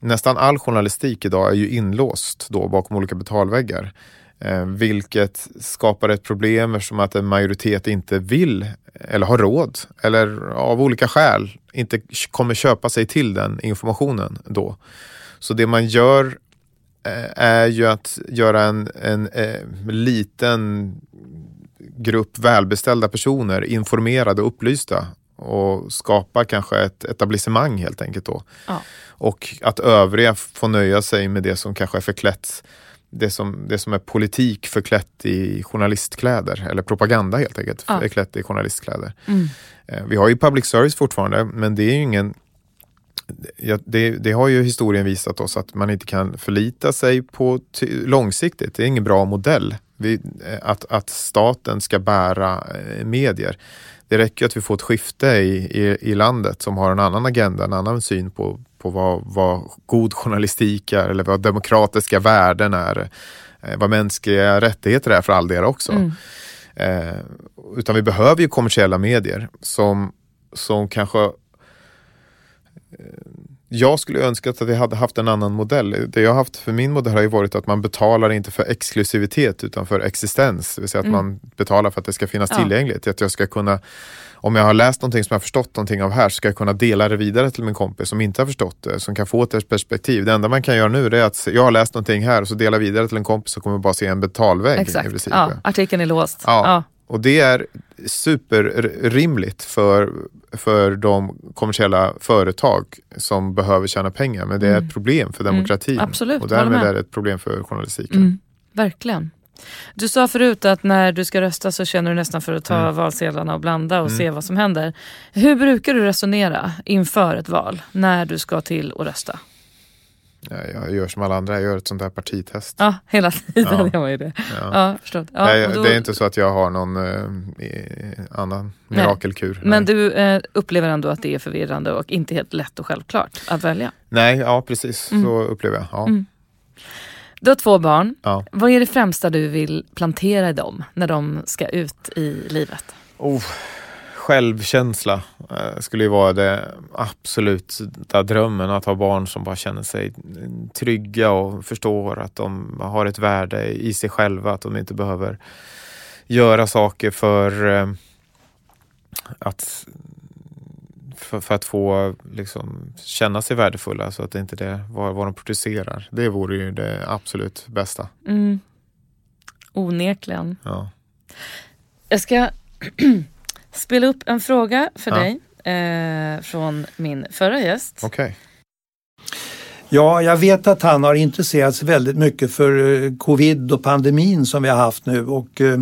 nästan all journalistik idag är ju inlåst då bakom olika betalväggar. Eh, vilket skapar ett problem eftersom att en majoritet inte vill eller har råd eller av olika skäl inte kommer köpa sig till den informationen då. Så det man gör eh, är ju att göra en, en, en eh, liten grupp välbeställda personer informerade och upplysta och skapa kanske ett etablissemang helt enkelt då. Ja. Och att övriga får nöja sig med det som kanske är förklätt det som, det som är politik förklätt i journalistkläder eller propaganda helt enkelt ja. förklätt i journalistkläder. Mm. Eh, vi har ju public service fortfarande men det är ju ingen det, det, har ju historien visat oss att man inte kan förlita sig på långsiktigt. Det är ingen bra modell. Vi, eh, att, att staten ska bära eh, medier det räcker att vi får ett skifte i, i, i, landet som har en annan agenda, en annan syn på, på vad, vad god journalistik är eller vad demokratiska värden är. Eh, vad mänskliga rättigheter är för all del också. Mm. Eh, utan vi behöver ju kommersiella medier som, som kanske eh, jag skulle önska att vi hade haft en annan modell. Det jag har haft för min modell har ju varit att man betalar inte för exklusivitet utan för existens. Det vill säga att mm. man betalar för att det ska finnas ja. tillgängligt. Att jag ska kunna, om jag har läst någonting som jag har förstått någonting av här ska jag kunna dela det vidare till min kompis som inte har förstått det, som kan få ett perspektiv. Det enda man kan göra nu är att jag har läst någonting här och så delar vidare till en kompis och kommer bara se en betalvägg. Exakt, ja, artikeln är låst. Ja. ja. Och det är superrimligt för, för de kommersiella företag som behöver tjäna pengar. Men det är ett mm. problem för mm. demokratin. Absolut, och därmed är det ett problem för journalistiken. Mm. Verkligen. Du sa förut att när du ska rösta så känner du nästan för att ta mm. valsedlarna och blanda och mm. se vad som händer. Hur brukar du resonera inför ett val när du ska till och rösta? Jag gör som alla andra, jag gör ett sånt där partitest. Ja, hela tiden ja. gör man ju det. Ja. Ja, förstått. Ja, Nej, då... Det är inte så att jag har någon eh, annan mirakelkur. Nej. Men du eh, upplever ändå att det är förvirrande och inte helt lätt och självklart att välja? Nej, ja precis mm. så upplever jag. Ja. Mm. Du har två barn. Ja. Vad är det främsta du vill plantera i dem när de ska ut i livet? Oh självkänsla eh, skulle ju vara det absoluta drömmen. Att ha barn som bara känner sig trygga och förstår att de har ett värde i sig själva. Att de inte behöver göra saker för eh, att för, för, att få liksom, känna sig värdefulla så att det inte är vad, vad de producerar. Det vore ju det absolut bästa. Mm. Onekligen. Ja. Jag ska spela upp en fråga för ja. dig eh, från min förra gäst. Okay. Ja, jag vet att han har intresserat sig väldigt mycket för eh, covid och pandemin som vi har haft nu och eh,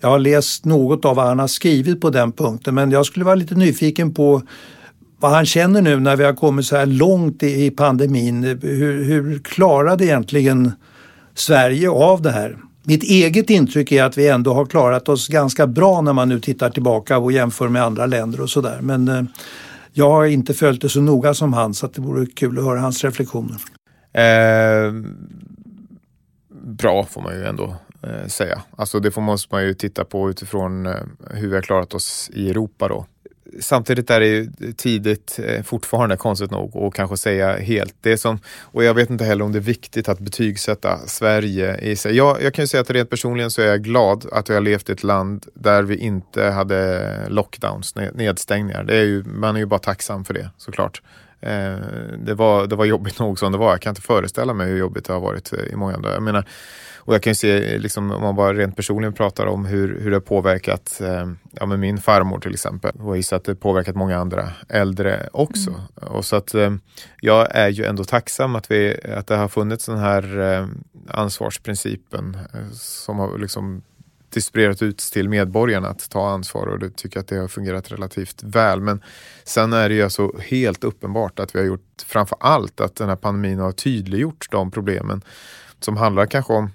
jag har läst något av vad han har skrivit på den punkten men jag skulle vara lite nyfiken på vad han känner nu när vi har kommit så här långt i pandemin. Hur, hur klarade egentligen Sverige av det här? Mitt eget intryck är att vi ändå har klarat oss ganska bra när man nu tittar tillbaka och jämför med andra länder och sådär. Men eh, jag har inte följt det så noga som han så det vore kul att höra hans reflektioner. Eh, bra får man ju ändå eh, säga. Alltså det får, måste man ju titta på utifrån eh, hur vi har klarat oss i Europa då samtidigt är det ju tidigt eh, fortfarande, konstigt nog, och kanske säga helt. Det som, och jag vet inte heller om det är viktigt att betygsätta Sverige i sig. Jag, jag kan ju säga att rent personligen så är jag glad att jag har levt i ett land där vi inte hade lockdowns, nedstängningar. Det är ju, man är ju bara tacksam för det såklart. Eh, det, var, det var jobbigt nog som det var. Jag kan inte föreställa mig hur jobbigt det har varit eh, i många andra. Jag menar, och jag kan ju se, liksom, om man bara rent personligen pratar om hur, hur det har påverkat eh, ja, med min farmor till exempel. Och jag gissar att det påverkat många andra äldre också. Mm. Och så att eh, jag är ju ändå tacksam att, vi, att det har funnits den här eh, ansvarsprincipen eh, som har liksom distribuerat ut till medborgarna att ta ansvar och det tycker jag att det har fungerat relativt väl. Men sen är det ju alltså helt uppenbart att vi har gjort framför allt att den här pandemin har tydliggjort de problemen som handlar kanske om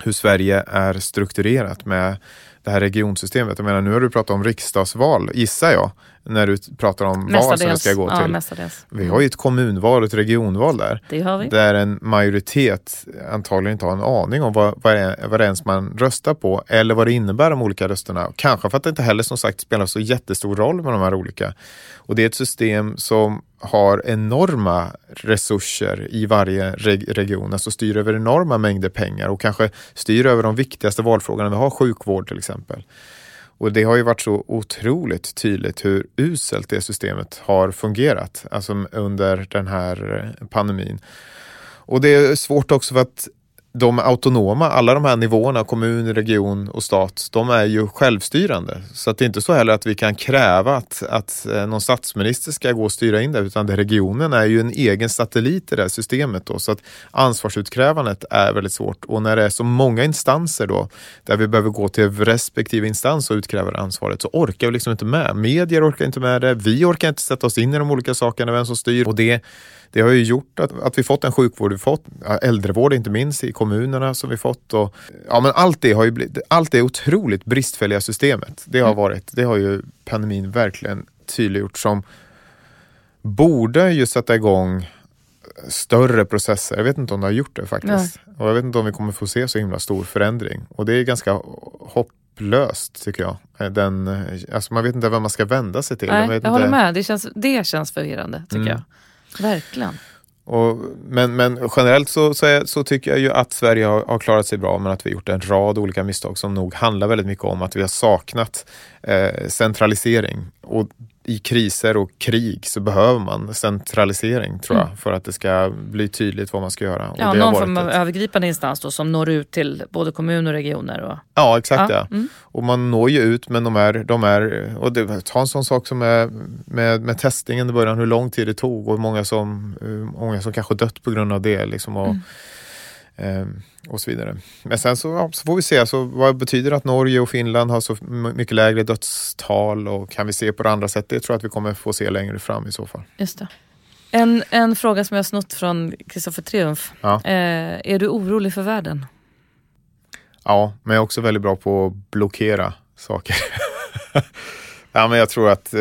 hur Sverige är strukturerat med det här regionsystemet. Jag menar, nu har du pratat om riksdagsval, gissar jag, när du pratar om vad som det ska gå till. Ja, vi har ju ett kommunval och ett regionval där. Det har vi. Där en majoritet antagligen inte har en aning om vad, vad, är, vad det ens man röstar på eller vad det innebär de olika rösterna. Kanske för att det inte heller som sagt spelar så jättestor roll med de här olika. Och det är ett system som har enorma resurser i varje reg region, alltså styr över enorma mängder pengar och kanske styr över de viktigaste valfrågorna. Vi har sjukvård till exempel. Och det har ju varit så otroligt tydligt hur uselt det systemet har fungerat alltså under den här pandemin. Och det är svårt också för att de autonoma, alla de här nivåerna, kommun, region och stat, de är ju självstyrande. Så att det är inte så heller att vi kan kräva att, att eh, någon statsminister ska gå och styra in det, utan det, regionen är ju en egen satellit i det här systemet. Då, så att ansvarsutkrävandet är väldigt svårt. Och när det är så många instanser då, där vi behöver gå till respektive instans och utkräva ansvaret, så orkar vi liksom inte med. Medier orkar inte med det, vi orkar inte sätta oss in i de olika sakerna, vem som styr. Och det det har ju gjort att, att vi fått den sjukvård vi fått, äldrevård inte minst i kommunerna som vi fått. Och, ja, men allt det har ju blivit, allt det otroligt bristfälliga systemet, det har mm. varit, det har ju pandemin verkligen tydliggjort som borde ju sätta igång större processer. Jag vet inte om det har gjort det faktiskt. Nej. Och jag vet inte om vi kommer få se så himla stor förändring. Och det är ganska hopplöst tycker jag. Den, alltså man vet inte vem man ska vända sig till. Nej, jag, jag håller med, det känns, det känns förvirrande tycker mm. jag. Verkligen. Och, men, men generellt så, så, är, så, tycker jag ju att Sverige har, har, klarat sig bra men att vi har gjort en rad olika misstag som nog handlar väldigt mycket om att vi har saknat eh, centralisering. Och i kriser och krig så behöver man centralisering tror jag mm. för att det ska bli tydligt vad man ska göra. Ja, någon form av ett... övergripande instans då, som når ut till både kommuner och regioner. Och... Ja, exakt. Ja. ja. Mm. Och man når ju ut men de är, de är och det, ta en sån sak som är med, med testningen i början, hur lång tid det tog och många som, många som kanske dött på grund av det. Liksom, och, mm. Ehm, och så vidare. Men sen så, ja, så får vi se, alltså, vad betyder det att Norge och Finland har så mycket lägre dödstal och kan vi se på det andra sätt? Det tror jag att vi kommer få se längre fram i så fall. Just det. En, en fråga som jag snott från Kristoffer Triumf. Ja. Eh, är du orolig för världen? Ja, men jag är också väldigt bra på att blockera saker. ja, men jag tror att eh,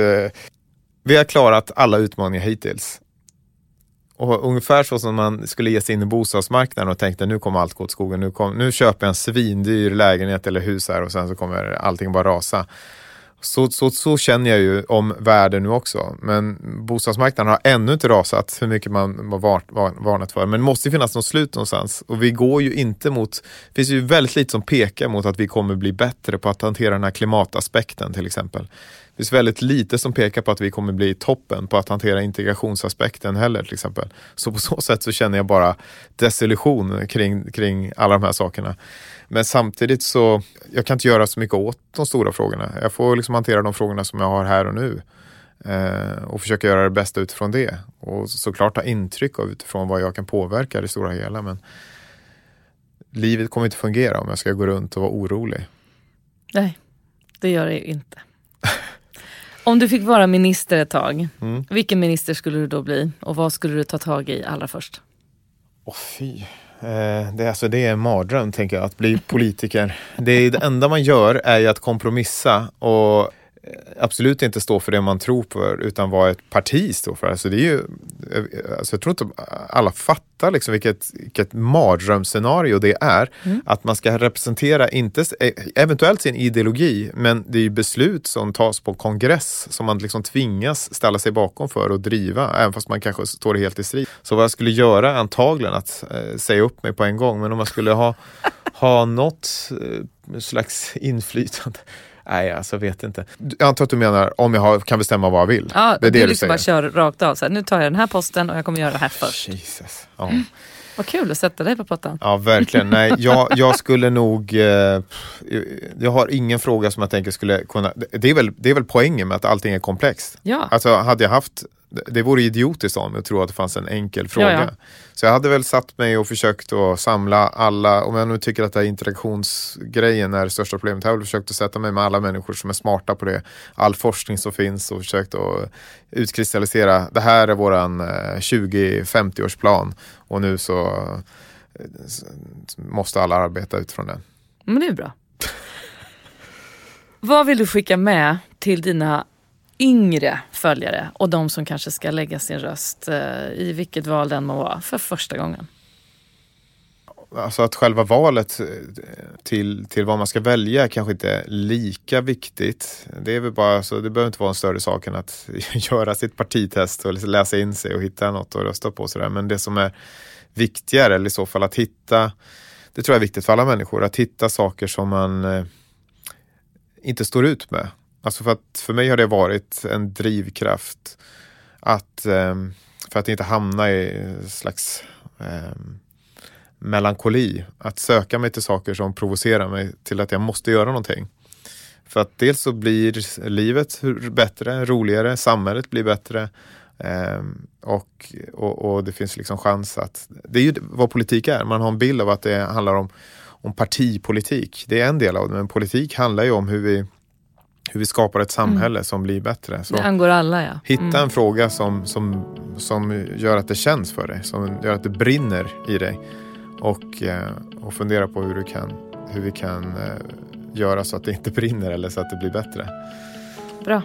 vi har klarat alla utmaningar hittills. Och ungefär så som man skulle ge sig in i bostadsmarknaden och tänkte nu kommer allt gå åt skogen. Nu, kom, nu köper jag en svindyr lägenhet eller hus här och sen så kommer allting bara rasa. Så, så, så känner jag ju om världen nu också. Men bostadsmarknaden har ännu inte rasat hur mycket man var var, var, varnat för. Men det måste finnas något slut någonstans. Och vi går ju inte mot, det finns ju väldigt lite som pekar mot att vi kommer bli bättre på att hantera den här klimataspekten till exempel. Det finns väldigt lite som pekar på att vi kommer bli toppen på att hantera integrationsaspekten heller till exempel. Så på så sätt så känner jag bara desillusion kring, kring alla de här sakerna. Men samtidigt så, jag kan inte göra så mycket åt de stora frågorna. Jag får liksom hantera de frågorna som jag har här och nu. Eh, och försöka göra det bästa utifrån det. Och såklart ta intryck av utifrån vad jag kan påverka det stora hela. Men livet kommer inte fungera om jag ska gå runt och vara orolig. Nej, det gör det ju inte. Om du fick vara minister ett tag, mm. vilken minister skulle du då bli? Och vad skulle du ta tag i allra först? Åh oh, fy. Eh, det, alltså, det är en mardröm, tänker jag, att bli politiker. det, är, det enda man gör är ju att kompromissa och absolut inte stå för det man tror på utan vad ett parti står för. Alltså det är ju, alltså jag tror inte alla fattar liksom vilket, vilket mardrömsscenario det är. Mm. Att man ska representera, inte, eventuellt sin ideologi, men det är ju beslut som tas på kongress som man liksom tvingas ställa sig bakom för och driva, även fast man kanske står helt i strid. Så vad jag skulle göra antagligen att eh, säga upp mig på en gång, men om man skulle ha, ha något eh, slags inflytande Nej, alltså vet inte. Jag antar att du menar om jag har, kan bestämma vad jag vill? Ja, det är du, det liksom du bara kör rakt av. Så här, nu tar jag den här posten och jag kommer göra det här först. Jesus. Ja. Mm. Vad kul att sätta dig på pottan. Ja, verkligen. Nej, jag, jag skulle nog... Eh, jag har ingen fråga som jag tänker skulle kunna... Det är, väl, det är väl poängen med att allting är komplext. Ja. Alltså, hade jag haft det vore idiotiskt om jag tror att det fanns en enkel fråga. Ja, ja. Så jag hade väl satt mig och försökt att samla alla, om jag nu tycker att det här interaktionsgrejen är det största problemet, jag har väl försökt att sätta mig med alla människor som är smarta på det, all forskning som finns och försökt att utkristallisera, det här är våran 20-50-årsplan och nu så eh, måste alla arbeta utifrån den. Men det är bra. Vad vill du skicka med till dina yngre följare och de som kanske ska lägga sin röst eh, i vilket val den må vara för första gången? Alltså att själva valet eh, till, till vad man ska välja kanske inte är lika viktigt. Det är väl bara, alltså, det behöver inte vara en större sak än att göra sitt partitest och liksom läsa in sig och hitta något att rösta på. Sådär. Men det som är viktigare, eller i så fall att hitta, det tror jag är viktigt för alla människor, att hitta saker som man eh, inte står ut med. Alltså för att för mig har det varit en drivkraft att ehm, för att inte hamna i slags eh, melankoli. Att söka mig till saker som provocerar mig till att jag måste göra någonting. För att dels så blir livet bättre, roligare, samhället blir bättre. Eh, och, och, och, det finns liksom chans att... Det är ju vad politik är. Man har en bild av att det handlar om, om partipolitik. Det är en del av det, men politik handlar ju om hur vi hur vi skapar ett samhälle mm. som blir bättre. Så det angår alla ja. Hitta mm. en fråga som, som, som gör att det känns för dig, som gör att det brinner i dig. Och, eh, och fundera på hur, du kan, hur vi kan eh, göra så att det inte brinner eller så att det blir bättre. Bra.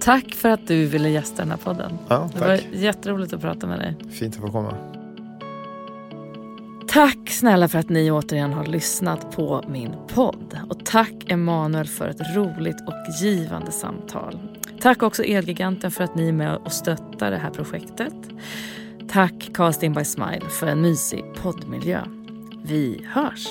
Tack för att du ville gästa den här podden. Ja, det var jätteroligt att prata med dig. Fint att få komma. Tack snälla för att ni återigen har lyssnat på min podd. Och tack Emanuel för ett roligt och givande samtal. Tack också Elgiganten för att ni är med och stöttar det här projektet. Tack Casting by Smile för en mysig poddmiljö. Vi hörs!